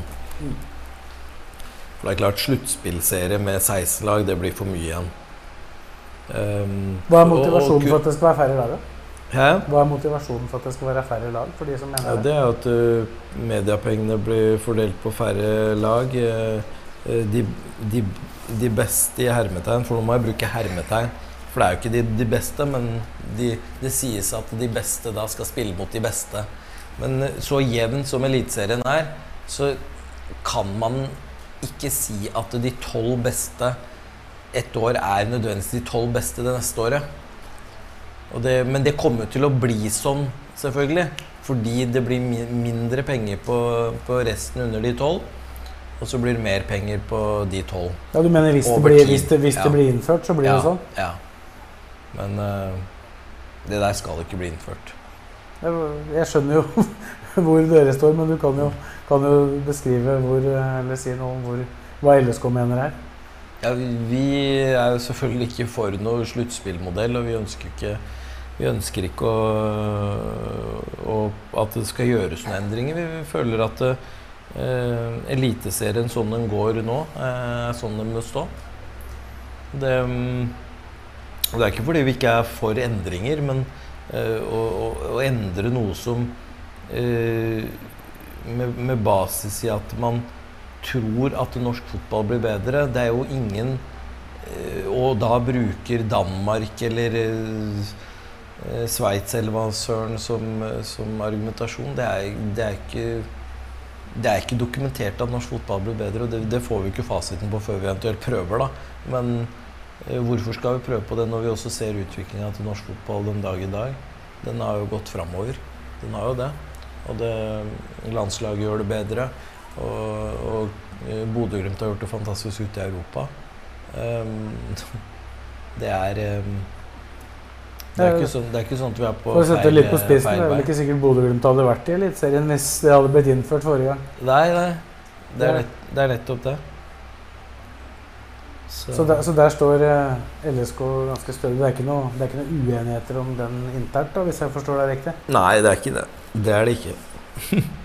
S2: For det er klart, sluttspillserie med 16 lag, det blir for mye igjen. Um,
S1: Hva er
S2: og- og
S1: motivasjonen for at det skal være færre lag?
S2: Hæ?
S1: Hva er motivasjonen for at det skal være færre lag, for de som mener
S2: Ja,
S1: det?
S2: er at uh, mediepengene blir fordelt på færre lag. Uh, de, de, de beste i hermetegn, for nå må jeg bruke hermetegn. For det er jo ikke de, de beste, men de, det sies at de beste da skal spille mot de beste. Men uh, så jevn som Eliteserien er, så kan man ikke si at de tolv beste ett år er nødvendigvis de tolv beste det neste året. Det, men det kommer til å bli sånn, selvfølgelig. Fordi det blir mi mindre penger på, på resten under de tolv. Og så blir det mer penger på de tolv.
S1: Ja, du mener hvis, det blir, hvis, det, hvis
S2: Ja.
S1: det blir innført, så blir
S2: ja,
S1: det sånn?
S2: Ja. Men uh, det der skal ikke bli innført.
S1: Jeg, jeg skjønner jo hvor dere står, men du kan jo, kan jo beskrive hvor, eller si noe om hvor, hva LSK mener her.
S2: Ja, vi- er jo selvfølgelig ikke for noe sluttspillmodell, og vi ønsker ikke, vi ønsker ikke å, å, at det skal gjøres noen endringer. Vi føler at uh, Eliteserien sånn den går nå, eh, er sånn den bør stå. Det, det er ikke fordi vi ikke er for endringer, men uh, å, å endre noe som uh, med, med basis i at man tror at norsk fotball blir bedre. Det er jo ingen eh, Og da bruker Danmark eller eh, Sveits eller hva søren som, som argumentasjon, det er, det er ikke det er ikke dokumentert at norsk fotball blir bedre, og det, det får vi ikke fasiten på før vi eventuelt prøver. da. Men eh, hvorfor skal vi prøve på det når vi også ser utviklinga til norsk fotball den dag i dag? Den har jo gått framover. Den har jo det. Og landslaget gjør det bedre. Og, og eh, Bodø-Glimt har gjort det fantastisk ute i Europa. Um, det er um, det er, ikke sånn, det er ikke sånn at vi er på
S1: For å sette det litt på spissen, det er vel ikke sikkert Bodø-Glimt hadde vært i Eliteserien hvis det hadde blitt innført forrige gang.
S2: Nei, nei. Det er, lett, det er nettopp det.
S1: Så der, så der står eh, LSK ganske større. Det er ikke noe, det er ikke noe uenigheter om den internt, da, hvis jeg forstår deg riktig?
S2: Nei, det er ikke det. Det er det ikke.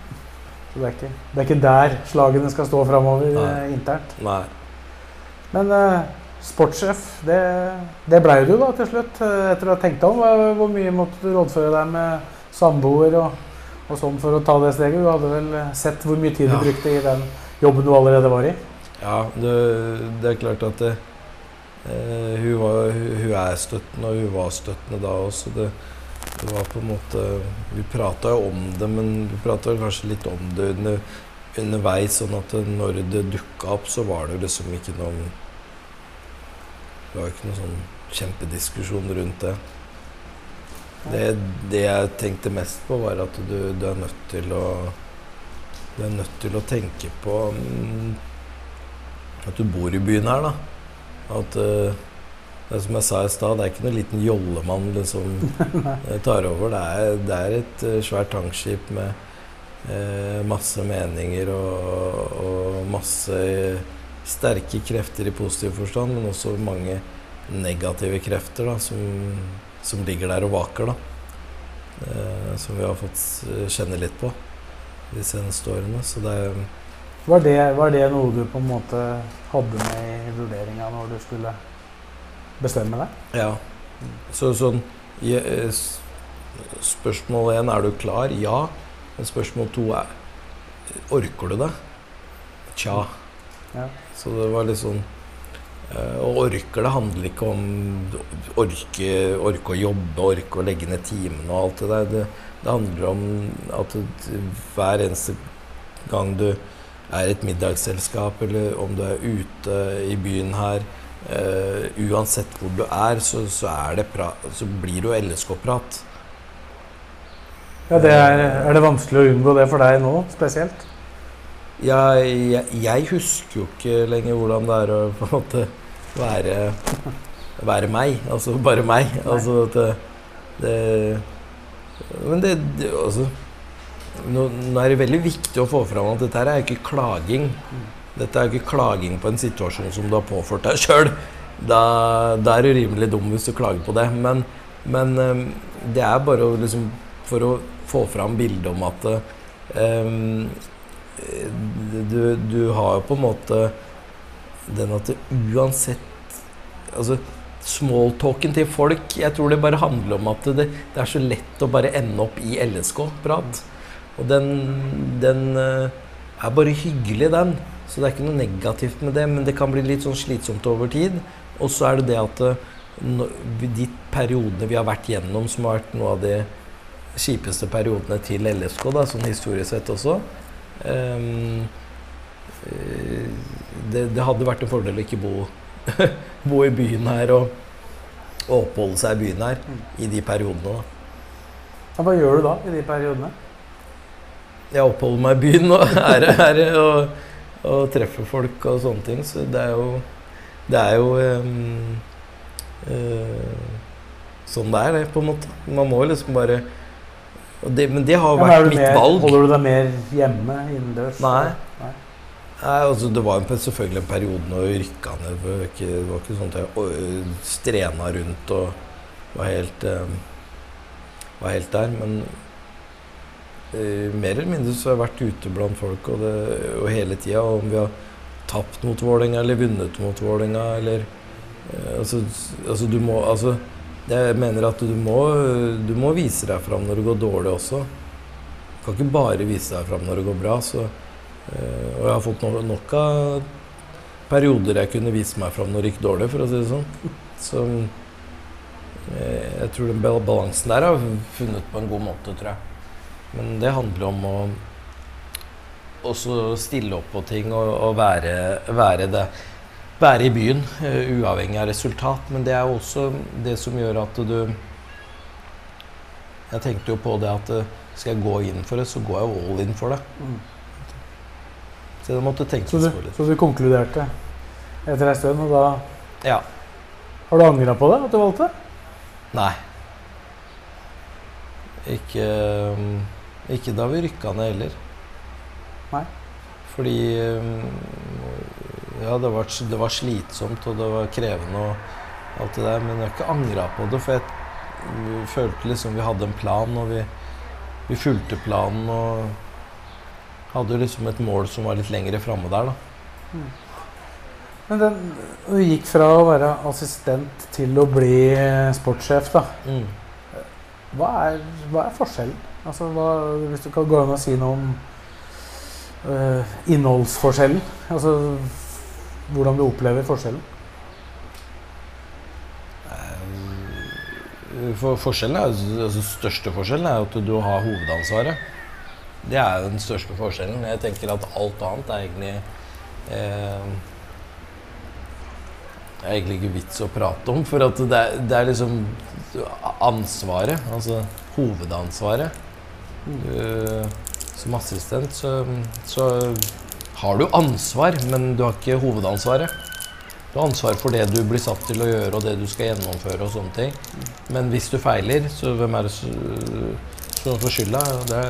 S1: Så det er ikke, det er ikke der slagene skal stå framover eh, internt.
S2: Nei.
S1: Men uh, sportssjef, det, det blei du da til slutt, eh, etter å ha tenkt deg om. Hvor mye måtte du rådføre deg med samboer og, og sånn for å ta det steget? Du hadde vel sett hvor mye tid
S2: Ja.
S1: du brukte i den jobben du allerede var i?
S2: Ja, det, det er klart at det, Uh, hun, var, hun, hun er støttende, og hun var støttende da også. Det, det var på en måte Vi prata jo om det, men vi prata kanskje litt om det under, underveis. Sånn at når det dukka opp, så var det liksom ikke noen Det var ikke noen sånn kjempediskusjon rundt det. Det, det jeg tenkte mest på, var at du, du er nødt til å Du er nødt til å tenke på mm, at du bor i byen her, da. At eh, det er som jeg sa i stad, det er ikke noen liten jollemann liksom eh, tar over. Det er, det er et eh, svært tankskip med eh, masse meninger og, og masse sterke krefter i positiv forstand, men også mange negative krefter da, som, som ligger der og vaker. da. Eh, som vi har fått eh, kjenne litt på de seneste årene. Så det er
S1: Var det, var det noe du på en måte hadde med i vurderinga når du skulle bestemme deg?
S2: Ja. Så sånn eh, Spørsmål én er du klar? Ja. Men spørsmål to er orker du det? Tja.
S1: Ja.
S2: Så det var litt sånn Å Og orker det handler ikke om orke, orke å jobbe, orke å legge ned timene og alt det der. Det, det handler om at du, hver eneste gang du er i et middagsselskap, eller om du er ute i byen her eh, Uansett hvor du er, så, så, er så blir det jo LSK-prat.
S1: Ja, det er, er det vanskelig å unngå det for deg nå, spesielt?
S2: Jeg, jeg, jeg husker jo ikke lenger hvordan det er å på en måte være, være meg. Altså bare meg. Altså at det, det Men det, det altså, nå, nå er det veldig viktig å få fram at dette her er ikke klaging. Dette er jo ikke klaging på en situasjon som du har påført deg sjøl. Da, da er du rimelig dum hvis du klager på det. Men, men eh, det er bare å liksom For å få fram bildet om at um, du, du har jo på en måte den at det uansett Altså smalltalken til folk Jeg tror det bare handler om at det, det er så lett å bare ende opp i LSK-prat. Og den, den eh, er bare hyggelig, den. Så det er ikke noe negativt med det, men det kan bli litt sånn slitsomt over tid. Og så er det det at eh, de periodene vi har vært gjennom, som har vært noe av de kjipeste periodene til LSK, da, sånn historisk sett også eh, det, det hadde vært en fordel å ikke bo, bo i byen her og, og oppholde seg i byen her i de periodene.
S1: Ja, hva gjør du da i de periodene?
S2: Jeg oppholder meg i byen og er her og, og treffer folk og sånne ting. Så det er jo Det er jo um, uh, sånn det er, det, på en måte. Man må liksom bare det, Men det har
S1: Ja,
S2: vært mitt
S1: mer,
S2: valg.
S1: Holder du deg mer hjemme, innendørs?
S2: Nei.
S1: Nei.
S2: Nei, altså Det var en, selvfølgelig en periode når jeg rykka ned. Det var ikke, det var ikke sånn at jeg strena rundt og var helt, um, var helt der. Men mer eller mindre så har jeg vært ute blant folk og, det, og hele tida. Om vi har tapt mot Vålerenga eller vunnet mot Vålerenga eller eh, altså, altså du må altså, Jeg mener at du må, du må vise deg fram når det går dårlig også. Du kan ikke bare vise deg fram når det går bra. så Eh, og jeg har fått no nok av perioder jeg kunne vise meg fram når det gikk dårlig, for å si det sånn. Så, eh, Jeg tror den balansen der har funnet på en god måte, tror jeg. Men det handler om å også stille opp på ting og, og være, være det være i byen, uh, uavhengig av resultat. Men det er jo også det som gjør at du Jeg tenkte jo på det at eh, skal jeg gå inn for det, så går jeg all in for det.
S1: Mm.
S2: Så det måtte tenkes
S1: Så du,
S2: på litt.
S1: så du konkluderte etter ei stund, og da
S2: Ja.
S1: Har du angra på det, at du valgte?
S2: Nei. Ikke, um, ikke da vi rykka ned heller.
S1: Nei.
S2: Fordi um, Ja, det var, det var slitsomt, og det var krevende og alt det der, men jeg har ikke angra på det, for jeg mm, følte liksom vi hadde en plan, og vi, vi fulgte planen og hadde liksom et mål som var litt lengre framme der, da.
S1: Men den, du gikk fra å være assistent til å bli sportssjef, da.
S2: Mm.
S1: Hva er, hva er forskjellen? Altså, hva, hvis du kan gå an å si noe om uh, innholdsforskjellen? Altså hvordan du opplever forskjellen?
S2: For forskjellen er, altså største forskjellen er at du har hovedansvaret. Det er den største forskjellen. Jeg tenker at alt annet er egentlig eh, Det er egentlig ikke vits å prate om, for det er, det er liksom ansvaret, altså hovedansvaret. Du, som assistent så, så har du ansvar, men du har ikke hovedansvaret. Du har ansvar for det du blir satt til å gjøre, og det du skal gjennomføre. og sånne ting. Men hvis du feiler, så hvem er det som får skylda? Det,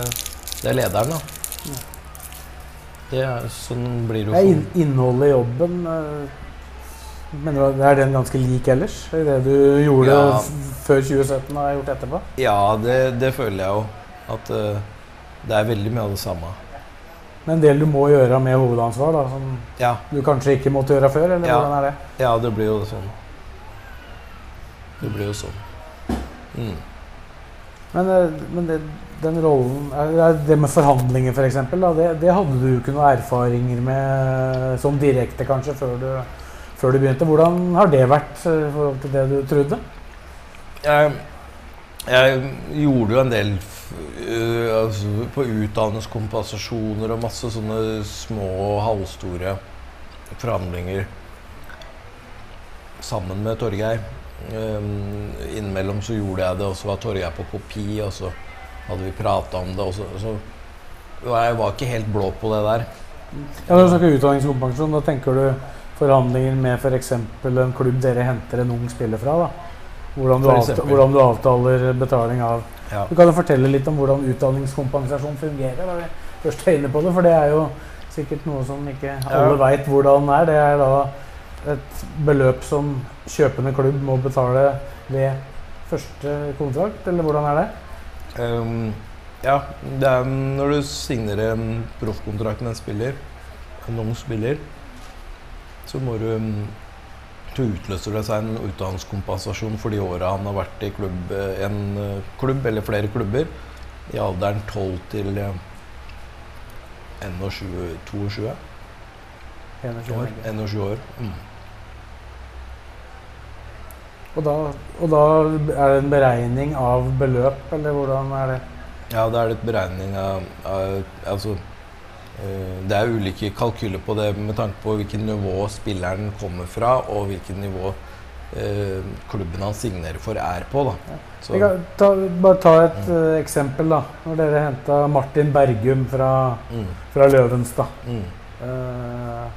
S2: det er lederen, da. Det er, sånn blir det jo
S1: inn, innholdet i jobben eh, Mener du er den ganske lik ellers? I det du gjorde
S2: Ja.
S1: før 2017 og har gjort etterpå?
S2: Ja, det, det føler jeg jo. At uh, det er veldig mye av det samme.
S1: Men en del du må gjøre med hovedansvar, da, som
S2: Ja,
S1: du kanskje ikke måtte gjøre før? Eller
S2: Ja.
S1: hvordan er det?
S2: ja det blir jo sånn. Det blir jo sånn. Mm.
S1: Men, eh, men det, den rollen er Det med forhandlinger, f.eks., eksempel, da, det, det hadde du ikke noen erfaringer med sånn direkte, kanskje, før du, før du begynte. Hvordan har det vært eh, i forhold til det du trodde?
S2: Jeg, jeg gjorde jo en del øh, altså, på utdannelseskompensasjoner og masse sånne små og halvstore forhandlinger sammen med Torgeir. Um, innimellom så gjorde jeg det, og så var Torgeir på kopi, og så hadde vi prata om det. Og så, så jeg var ikke helt blå på det der.
S1: Ja, Når du snakker utdanningskompensasjon, da tenker du forhandlinger med f.eks. en klubb dere henter en ung spiller fra? da? Hvordan du,
S2: avtaler,
S1: hvordan du avtaler betaling av
S2: Ja.
S1: Du kan jo fortelle litt om hvordan utdanningskompensasjon fungerer. Da vi først er inne på det, For det er jo sikkert noe som ikke alle
S2: Ja.
S1: veit hvordan er. Det er da et beløp som kjøpende klubb må betale ved første kontrakt, eller hvordan er det?
S2: Um, ja, det er når du signerer en proffkontrakt med en spiller, en ung spiller, så må du Så utløser det seg en utdanningskompensasjon for de åra han har vært i klubb, eh, en eh, klubb eller flere klubber i alderen 12 til eh, 21, 22 år. 21 år. Mm.
S1: Og da, og da er det en beregning av beløp, eller hvordan er det?
S2: Ja, da er det et beregning av, av Altså eh, Det er ulike kalkyler på det med tanke på hvilket nivå spilleren kommer fra, og hvilket nivå eh, klubben han signerer for, er på. da. Så,
S1: Jeg kan ta, bare ta et eh, eksempel. da. Når dere henta Martin Bergum fra,
S2: mm,
S1: fra Løvenstad.
S2: mm.
S1: Uh,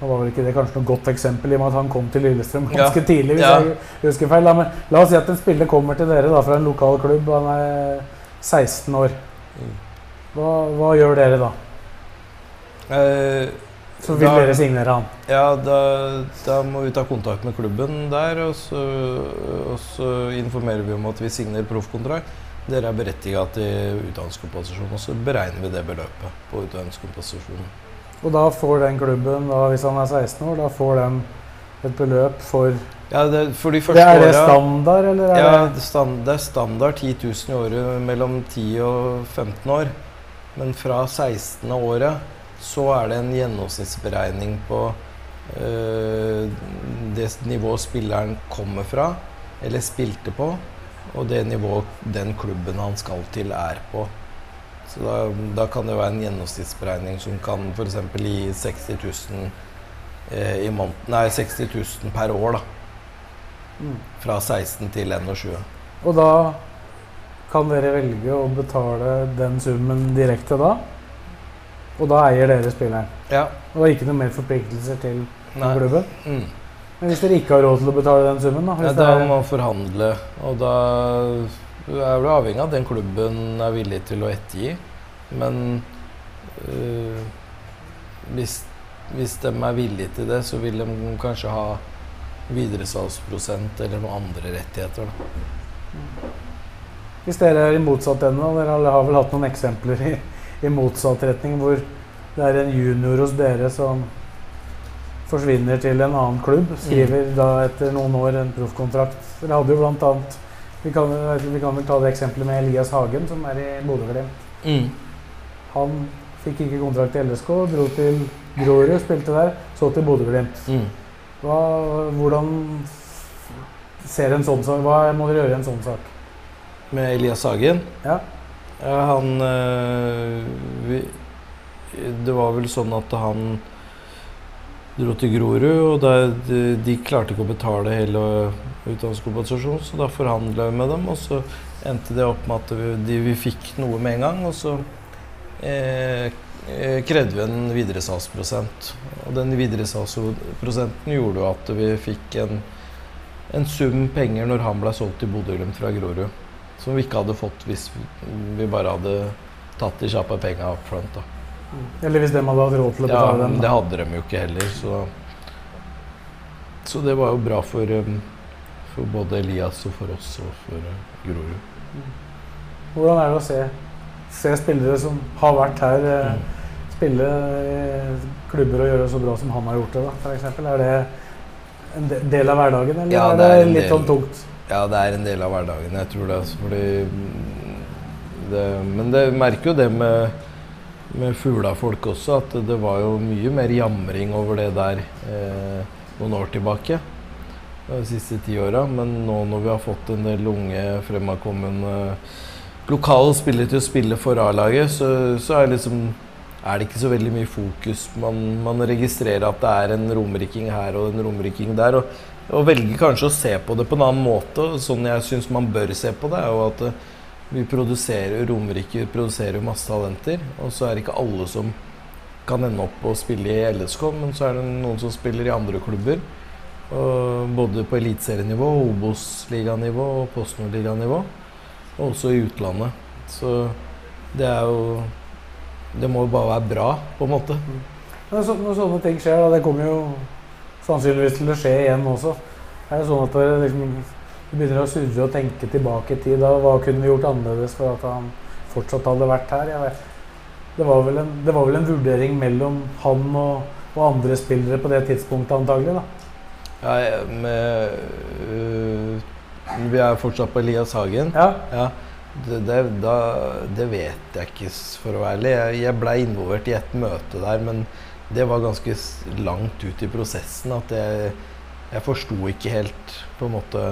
S1: nå var vel ikke det kanskje noe godt eksempel i og med at han kom til Lillestrøm
S2: Ja.
S1: ganske tidlig. hvis
S2: Ja.
S1: jeg husker feil. Da. Men la oss si at en spiller kommer til dere da, fra en lokal klubb. Han er 16 år.
S2: Mm.
S1: Hva, hva gjør dere da?
S2: Eh,
S1: Så vil
S2: Da-
S1: dere signere han?
S2: ja, da, da må vi ta kontakt med klubben der, og så, og så informerer vi om at vi signerer proffkontrakt. Dere er berettiga til utdanningskompensasjon. og så beregner vi det beløpet på utdannelseskompensasjonen.
S1: Og da får den klubben, da, hvis han er 16 år, da får den et beløp for
S2: Ja, det, for de
S1: det
S2: første
S1: Er det standard, eller er
S2: Ja,
S1: det
S2: det, stand, det er standard 10 000 i året mellom 10 og 15 år. Men fra 16. året så er det en gjennomsnittsberegning på øh, det nivået spilleren kommer fra. eller spilte på, og det nivået den klubben han skal til, er på. Så da, da kan det være en gjennomsnittsberegning som kan f.eks. gi 60 000 eh, i måneden Nei, 60 000 per år, da.
S1: Mm.
S2: Fra 16 til 21.
S1: Og da kan dere velge å betale den summen direkte da. Og da eier dere spilleren.
S2: Ja.
S1: Og det er ikke noe mer forpliktelser til
S2: Nei.
S1: klubben.
S2: Mm.
S1: Men hvis dere ikke har råd til å betale den summen, da?
S2: Ja, da må man forhandle, og da er du avhengig av at den klubben er villig til å ettergi. Men øh, hvis, hvis de er villige til det, så vil de kanskje ha videresalgsprosent eller noen andre rettigheter. Da.
S1: hvis dere er i motsatt ende, og dere har vel hatt noen eksempler i, i motsatt retning hvor det er en junior hos dere som forsvinner til en annen klubb, skriver da etter noen år en proffkontrakt. Dere hadde jo blant annet vi kan, vi kan vel ta det eksempelet med Elias Hagen, som er i Bodø-Glimt. Han fikk ikke kontrakt i LSK, dro til Grorud, spilte der, så til Bodø-Glimt.
S2: Mm.
S1: Hvordan ser en sånn sak Hva må dere gjøre i en sånn sak?
S2: Med Elias Hagen
S1: Ja.
S2: Ja, han øh, vi, Det var vel sånn at han dro til Grorud, og der, de, de klarte ikke å betale hele utdanningskompensasjonen, så da forhandla vi med dem, og så endte det opp med at vi, de, vi fikk noe med en gang, og så eh, eh, krevde vi en videresalgsprosent. Og den videresalgsprosenten gjorde jo at vi fikk en, en sum penger når han ble solgt til Bodø-Glimt fra Grorud. Som vi ikke hadde fått hvis vi, bare hadde tatt de kjappe penga up front. Da.
S1: Eller hvis de hadde hatt råd til å
S2: Ja, dem
S1: den.
S2: det hadde de jo ikke heller, så Så det var jo bra for, um, for både Elias og for oss og for uh, Grorud.
S1: Hvordan er det å se, se spillere som har vært her, eh,
S2: Mm.
S1: spille i klubber og gjøre så bra som han har gjort det, da, eksempel? Er det en del av hverdagen, eller
S2: Ja,
S1: er
S2: det
S1: det, litt sånn tungt?
S2: Ja, det er en del av hverdagen, jeg tror det. Altså, fordi mm, det, Men det merker jo det med, med fuglafolk også, at det var jo mye mer jamring over det der eh, noen år tilbake. De siste ti åra. Men nå når vi har fått en del unge, fremadkommende lokale spillere til å spille for A-laget, så, så er, liksom, er det ikke så veldig mye fokus. Man, man registrerer at det er en romeriking her og en romeriking der. Og, og velger kanskje å se på det på en annen måte. Sånn jeg syns man bør se på det, er jo at eh, vi produserer Romerike produserer masse talenter. Og så er det ikke alle som kan ende opp å spille i LSK, men så er det noen som spiller i andre klubber. Og både på eliteserienivå, Obos-liganivå og Postnord-liganivå. Og også i utlandet. Så det er jo Det må jo bare være bra, på en måte.
S1: Så, når sånne ting skjer, da, det kommer jo sannsynligvis til å skje igjen også. Er det sånn at det liksom, du begynner å surre og tenke tilbake i tid? Da, hva kunne vi gjort annerledes for at han fortsatt hadde vært her? Jeg vet. Det, var vel en, det var vel en vurdering mellom han og, og andre spillere på det tidspunktet, antagelig? da?
S2: Ja, jeg- med, øh, vi er fortsatt på Elias Hagen.
S1: Ja.
S2: Ja, det, det, da, det vet jeg ikke, for å være ærlig. Jeg, jeg blei involvert i et møte der, men det var ganske langt ut i prosessen at jeg, jeg forsto ikke helt på en måte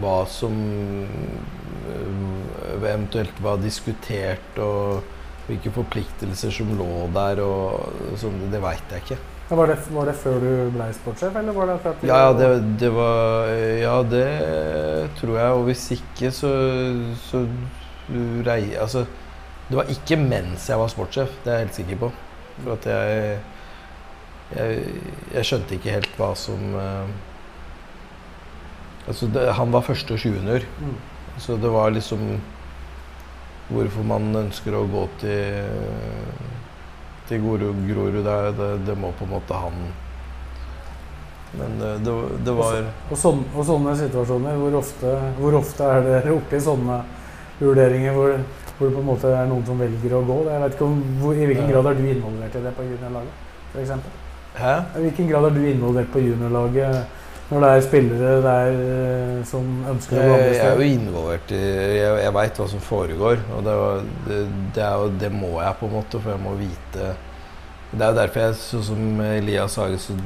S2: hva som øh, eventuelt var diskutert, og hvilke forpliktelser som lå der, og sånn. Det veit jeg ikke.
S1: Ja, Var det, var det før du ble sportssjef, eller var det for at
S2: Ja, ja, det, det var Ja, det tror jeg. Og hvis ikke, så, så rei... Altså, det var ikke mens jeg var sportssjef, det er jeg helt sikker på. For at jeg Jeg, jeg skjønte ikke helt hva som uh, Altså, det, han var første og junior,
S1: Mm.
S2: så det var liksom Hvorfor man ønsker å gå til til Grorud, Grorud det, det, må på en måte han Men det, det, det var
S1: Og, sånn, og sånne situasjoner, hvor ofte, hvor ofte er dere oppe i sånne vurderinger hvor, hvor det på en måte er noen som velger å gå? Jeg vet ikke om, hvor, I hvilken grad er du involvert i det på juniorlaget? For eksempel?
S2: Hæ?
S1: I hvilken grad er du involvert på juniorlaget når det er spillere der eh, som ønsker å gå andre steder?
S2: jeg er jo involvert i Jeg, jeg veit hva som foregår, og det, det, det, er jo, det må jeg på en måte, for jeg må vite Det er jo derfor jeg, sånn som Elias Hage, så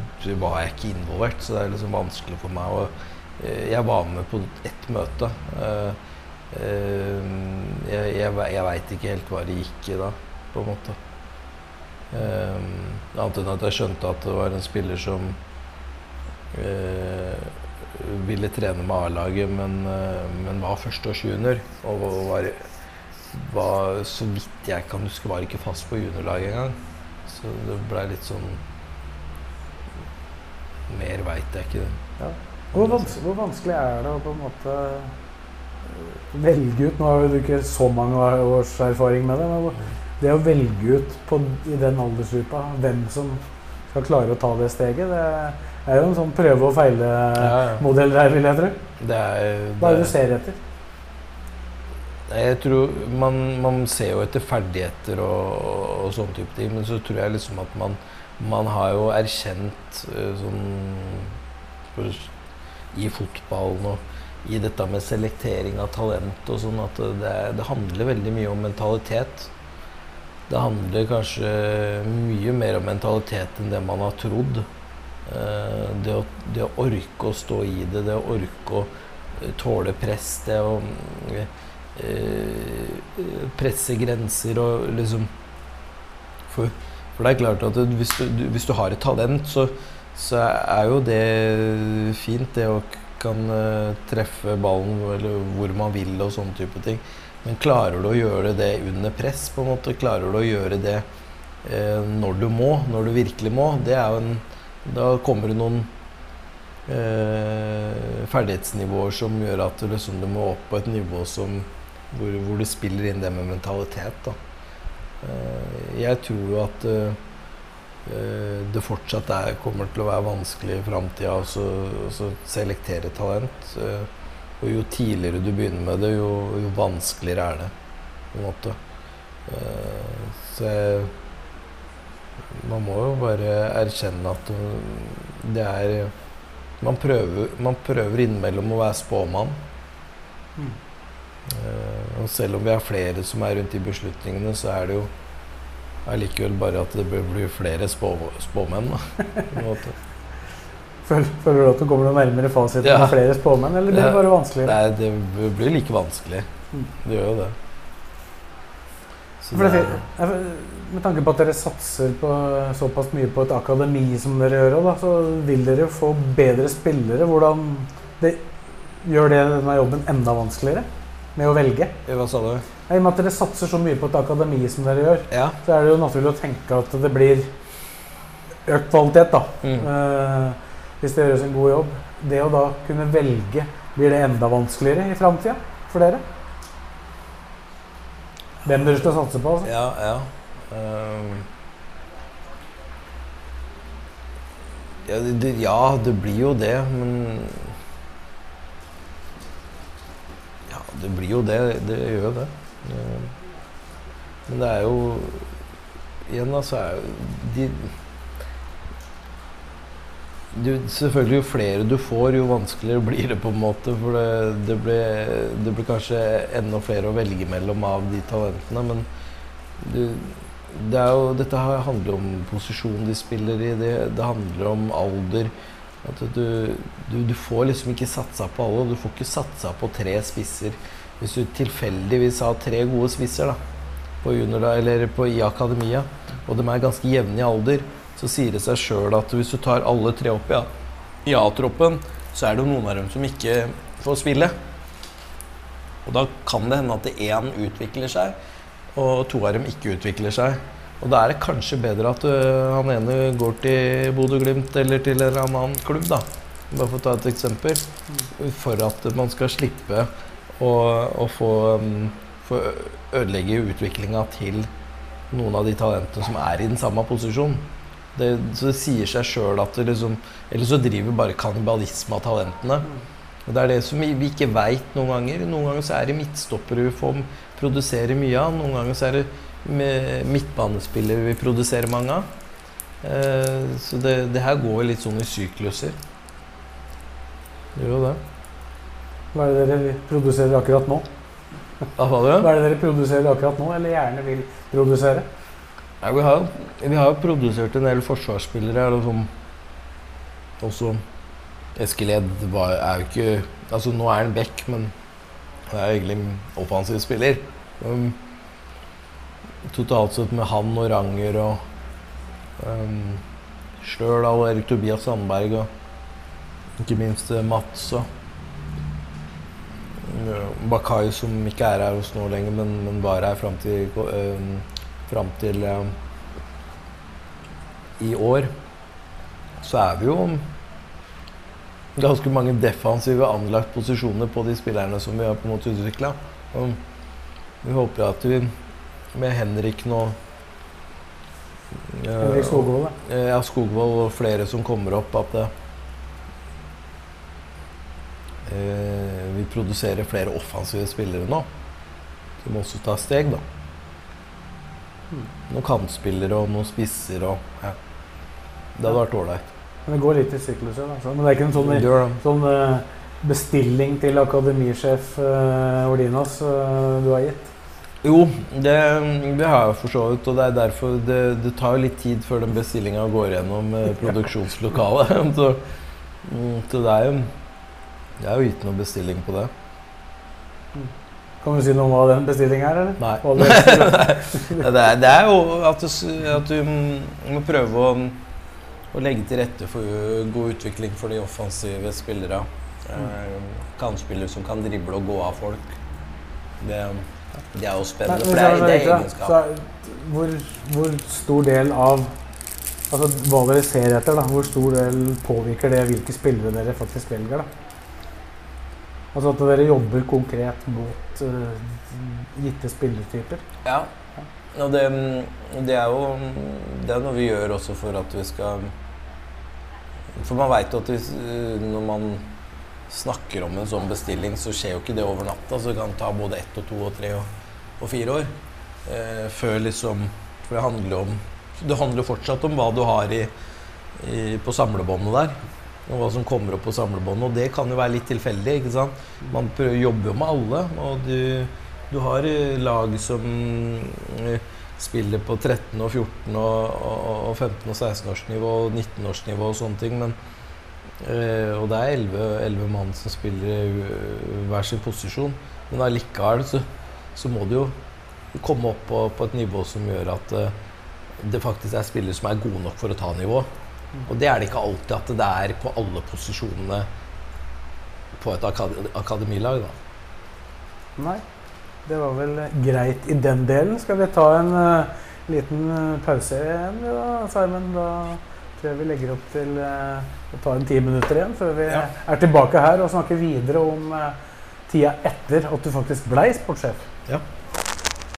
S2: var jeg ikke involvert, så det er liksom vanskelig for meg å eh, Jeg var med på ett møte. Eh, jeg jeg, jeg veit ikke helt hva det gikk i da, på en måte. Eh, annet enn at jeg skjønte at det var en spiller som eh, ville trene med A-laget, men, eh, men var førsteårs junior. Og var, var, så vidt jeg kan huske, var ikke fast på juniorlaget engang. Så det blei litt sånn Mer veit jeg ikke.
S1: Hvor, vans hvor vanskelig er det å på en måte velge ut Nå har du ikke så mange års erfaring med det, men det å velge ut på, i den aldersgruppa hvem som skal klare å ta det steget, det er jo en sånn prøve og feile-modell der, vil jeg tro.
S2: Det er,
S1: Hva er det
S2: det
S1: du ser etter?
S2: Jeg tror man, man ser jo etter ferdigheter og, og sånne type ting, men så tror jeg liksom at man, man har jo erkjent eh, sånn i fotballen og i dette med selektering av talent og sånn at det, det handler veldig mye om mentalitet. Det handler kanskje mye mer om mentalitet enn det man har trodd. Eh, Det å, det å orke å stå i det, det å orke å eh, tåle press, det å eh, presse grenser og liksom For, for det er klart at hvis du, hvis du har et talent, så, så er jo det fint, det å kan eh, treffe ballen eller hvor man vil og sånne type ting. Men klarer du å gjøre det under press, på en måte? Klarer du å gjøre det eh, når du må, når du virkelig må? Det er jo en Da kommer det noen eh, ferdighetsnivåer som gjør at du, liksom, du må opp på et nivå som, hvor, hvor du spiller inn det med mentalitet. Da. Eh, jeg tror jo at eh, det fortsatt er, kommer til å være vanskelig i framtida å selektere talent. Eh, og jo tidligere du begynner med det, jo, jo vanskeligere er det. på en måte. Eh, så jeg, man må jo bare erkjenne at det er man prøver, man prøver innimellom å være spåmann.
S1: Mm.
S2: Eh, og selv om vi er flere som er rundt i beslutningene, så er det jo allikevel bare at det bør bli flere spå, spåmenn.
S1: Føler, føler du at du kommer noe nærmere fasiten
S2: Ja.
S1: med flere spåmenn, eller blir det bare vanskeligere?
S2: Nei, det blir like vanskelig.
S1: Mm.
S2: Det gjør jo det.
S1: Det, med tanke på at dere satser på, såpass mye på et akademi som dere gjør, da, så vil dere få bedre spillere. Hvordan det, gjør det denne jobben enda vanskeligere med å velge?
S2: Hva sa du?
S1: I og med at dere satser så mye på et akademi som dere gjør,
S2: Ja.
S1: så er det jo naturlig å tenke at det blir økt kvalitet, da.
S2: Mm.
S1: Eh, hvis det gjøres en god jobb. Det å da kunne velge, blir det enda vanskeligere i framtida for dere? Hvem dere skal satse på, altså?
S2: Ja, ja. Ehm. ja, det, det, ja, det blir jo det, men Ja, det blir jo det. Det gjør jo det. Ehm. Men det er jo Igjen, da, så er jo de du, selvfølgelig Jo flere du får, jo vanskeligere blir det på en måte. For det, det, blir, det blir kanskje enda flere å velge mellom av de talentene. Men du, det jo, dette handler om posisjonen de spiller i. Det, det handler om alder. Du, du får liksom ikke satsa på alle. Du får ikke satsa på tre spisser. Hvis du tilfeldigvis har tre gode spisser da, på junior, eller på, i akademia, og de er ganske jevne i alder, så sier det seg sjøl at hvis du tar alle tre opp i A- i A-troppen, så er det noen av dem som ikke får spille. Og da kan det hende at én utvikler seg, og to av dem ikke utvikler seg. Og da er det kanskje bedre at øh, han ene går til Bodø-Glimt eller til en eller annen klubb, da. Bare for å ta et eksempel. For at man skal slippe å, og få, um, få ødelegge utviklinga til noen av de talentene som er i den samme posisjon. Det, så det sier seg sjøl at det liksom Eller så driver bare kannibalisme av talentene. Og Det er det som vi ikke veit noen ganger. Noen ganger så er det midtstoppere vi får produsere mye av. Noen ganger så er det midtbanespillere vi produserer mange av. Eh, så det, det her går litt sånn i sykluser. Det gjør jo det.
S1: Hva er det dere produserer akkurat nå?
S2: Hva
S1: er det dere produserer akkurat nå, eller gjerne vil produsere?
S2: Ja, vi, har, vi har produsert en del forsvarsspillere. Eller som, også Eskil Ed er jo ikke Altså, nå er han back, men han er egentlig offensiv spiller. Um, totalt sett med han og Ranger og um, Størdal og Erik Tobias Sandberg og ikke minst eh, Mats og Bakai, som ikke er her hos nå lenger, men, men var her fram til, fram til um, i år. Så er vi jo ganske mange defensive anlagt posisjoner på de spillerne som vi har på en måte utvikla. Vi håper at vi med Henrik nå
S1: Henrik Skogvold.
S2: Ja, Skogvold og flere som kommer opp, at det, vi produserer flere offensive spillere nå. Som også tar steg, da. Noen kantspillere og noen spisser og ja. Det hadde vært ålreit.
S1: Men det går litt i sykluser. Altså. Men det er ikke en sånn,
S2: gjør
S1: sånn eh, bestilling til akademisjef uh, Ordinas eh, du har gitt?
S2: Jo, det, det har jeg for så vidt. Og det er derfor det, det tar litt tid før den bestillinga går gjennom eh, produksjonslokalet. så, mm, så det er jo Det er jo gitt noen bestilling på det.
S1: Kan du si noe om hva den bestillingen er? eller?
S2: Nei. Det er, det er jo at du, at du mm, må prøve å, å legge til rette for god utvikling for de offensive spillere. Eh, kantspillere som kan drible og gå av folk. Det, det er jo spennende,
S1: Nei,
S2: for det er, det er egenskap.
S1: er, hvor, hvor stor del av Altså hva dere ser etter, da, hvor stor del påvirker det hvilke spillere dere faktisk velger? da? Altså at dere jobber konkret mot uh, gitte spillertyper?
S2: Ja. Og det, det er jo det er noe vi gjør også for at vi skal For man veit jo at hvis, eh, når man snakker om en sånn bestilling, så skjer jo ikke det over natta. Så det kan ta både ett og to og tre og, og fire år. Eh, før liksom For det handler jo fortsatt om hva du har i, i, på samlebåndet der. Og hva som kommer opp på samlebåndet. Og det kan jo være litt tilfeldig. ikke sant? Man prøver, jobber jo med alle. Og du, du har eh, lag som eh, spiller på 13 og 14 og, og, og 15 og 16-årsnivå og 19-årsnivå og sånne ting. Men, eh, og det er 11, 11 mann som spiller hver sin posisjon. Men allikevel så, så må du jo komme opp på, på et nivå som gjør at eh, det faktisk er spillere som er gode nok for å ta nivå. Og det er det ikke alltid at det er på alle posisjonene på et akad akademilag. da.
S1: Nei. Det var vel greit i den delen. Skal vi ta en uh, liten eh, pause igjen, da, Simon? Da tror jeg vi legger opp til uh, å ta en ti minutter igjen før vi
S2: Ja.
S1: er tilbake her og snakker videre om uh, tida etter at du faktisk blei sportssjef.
S2: Ja.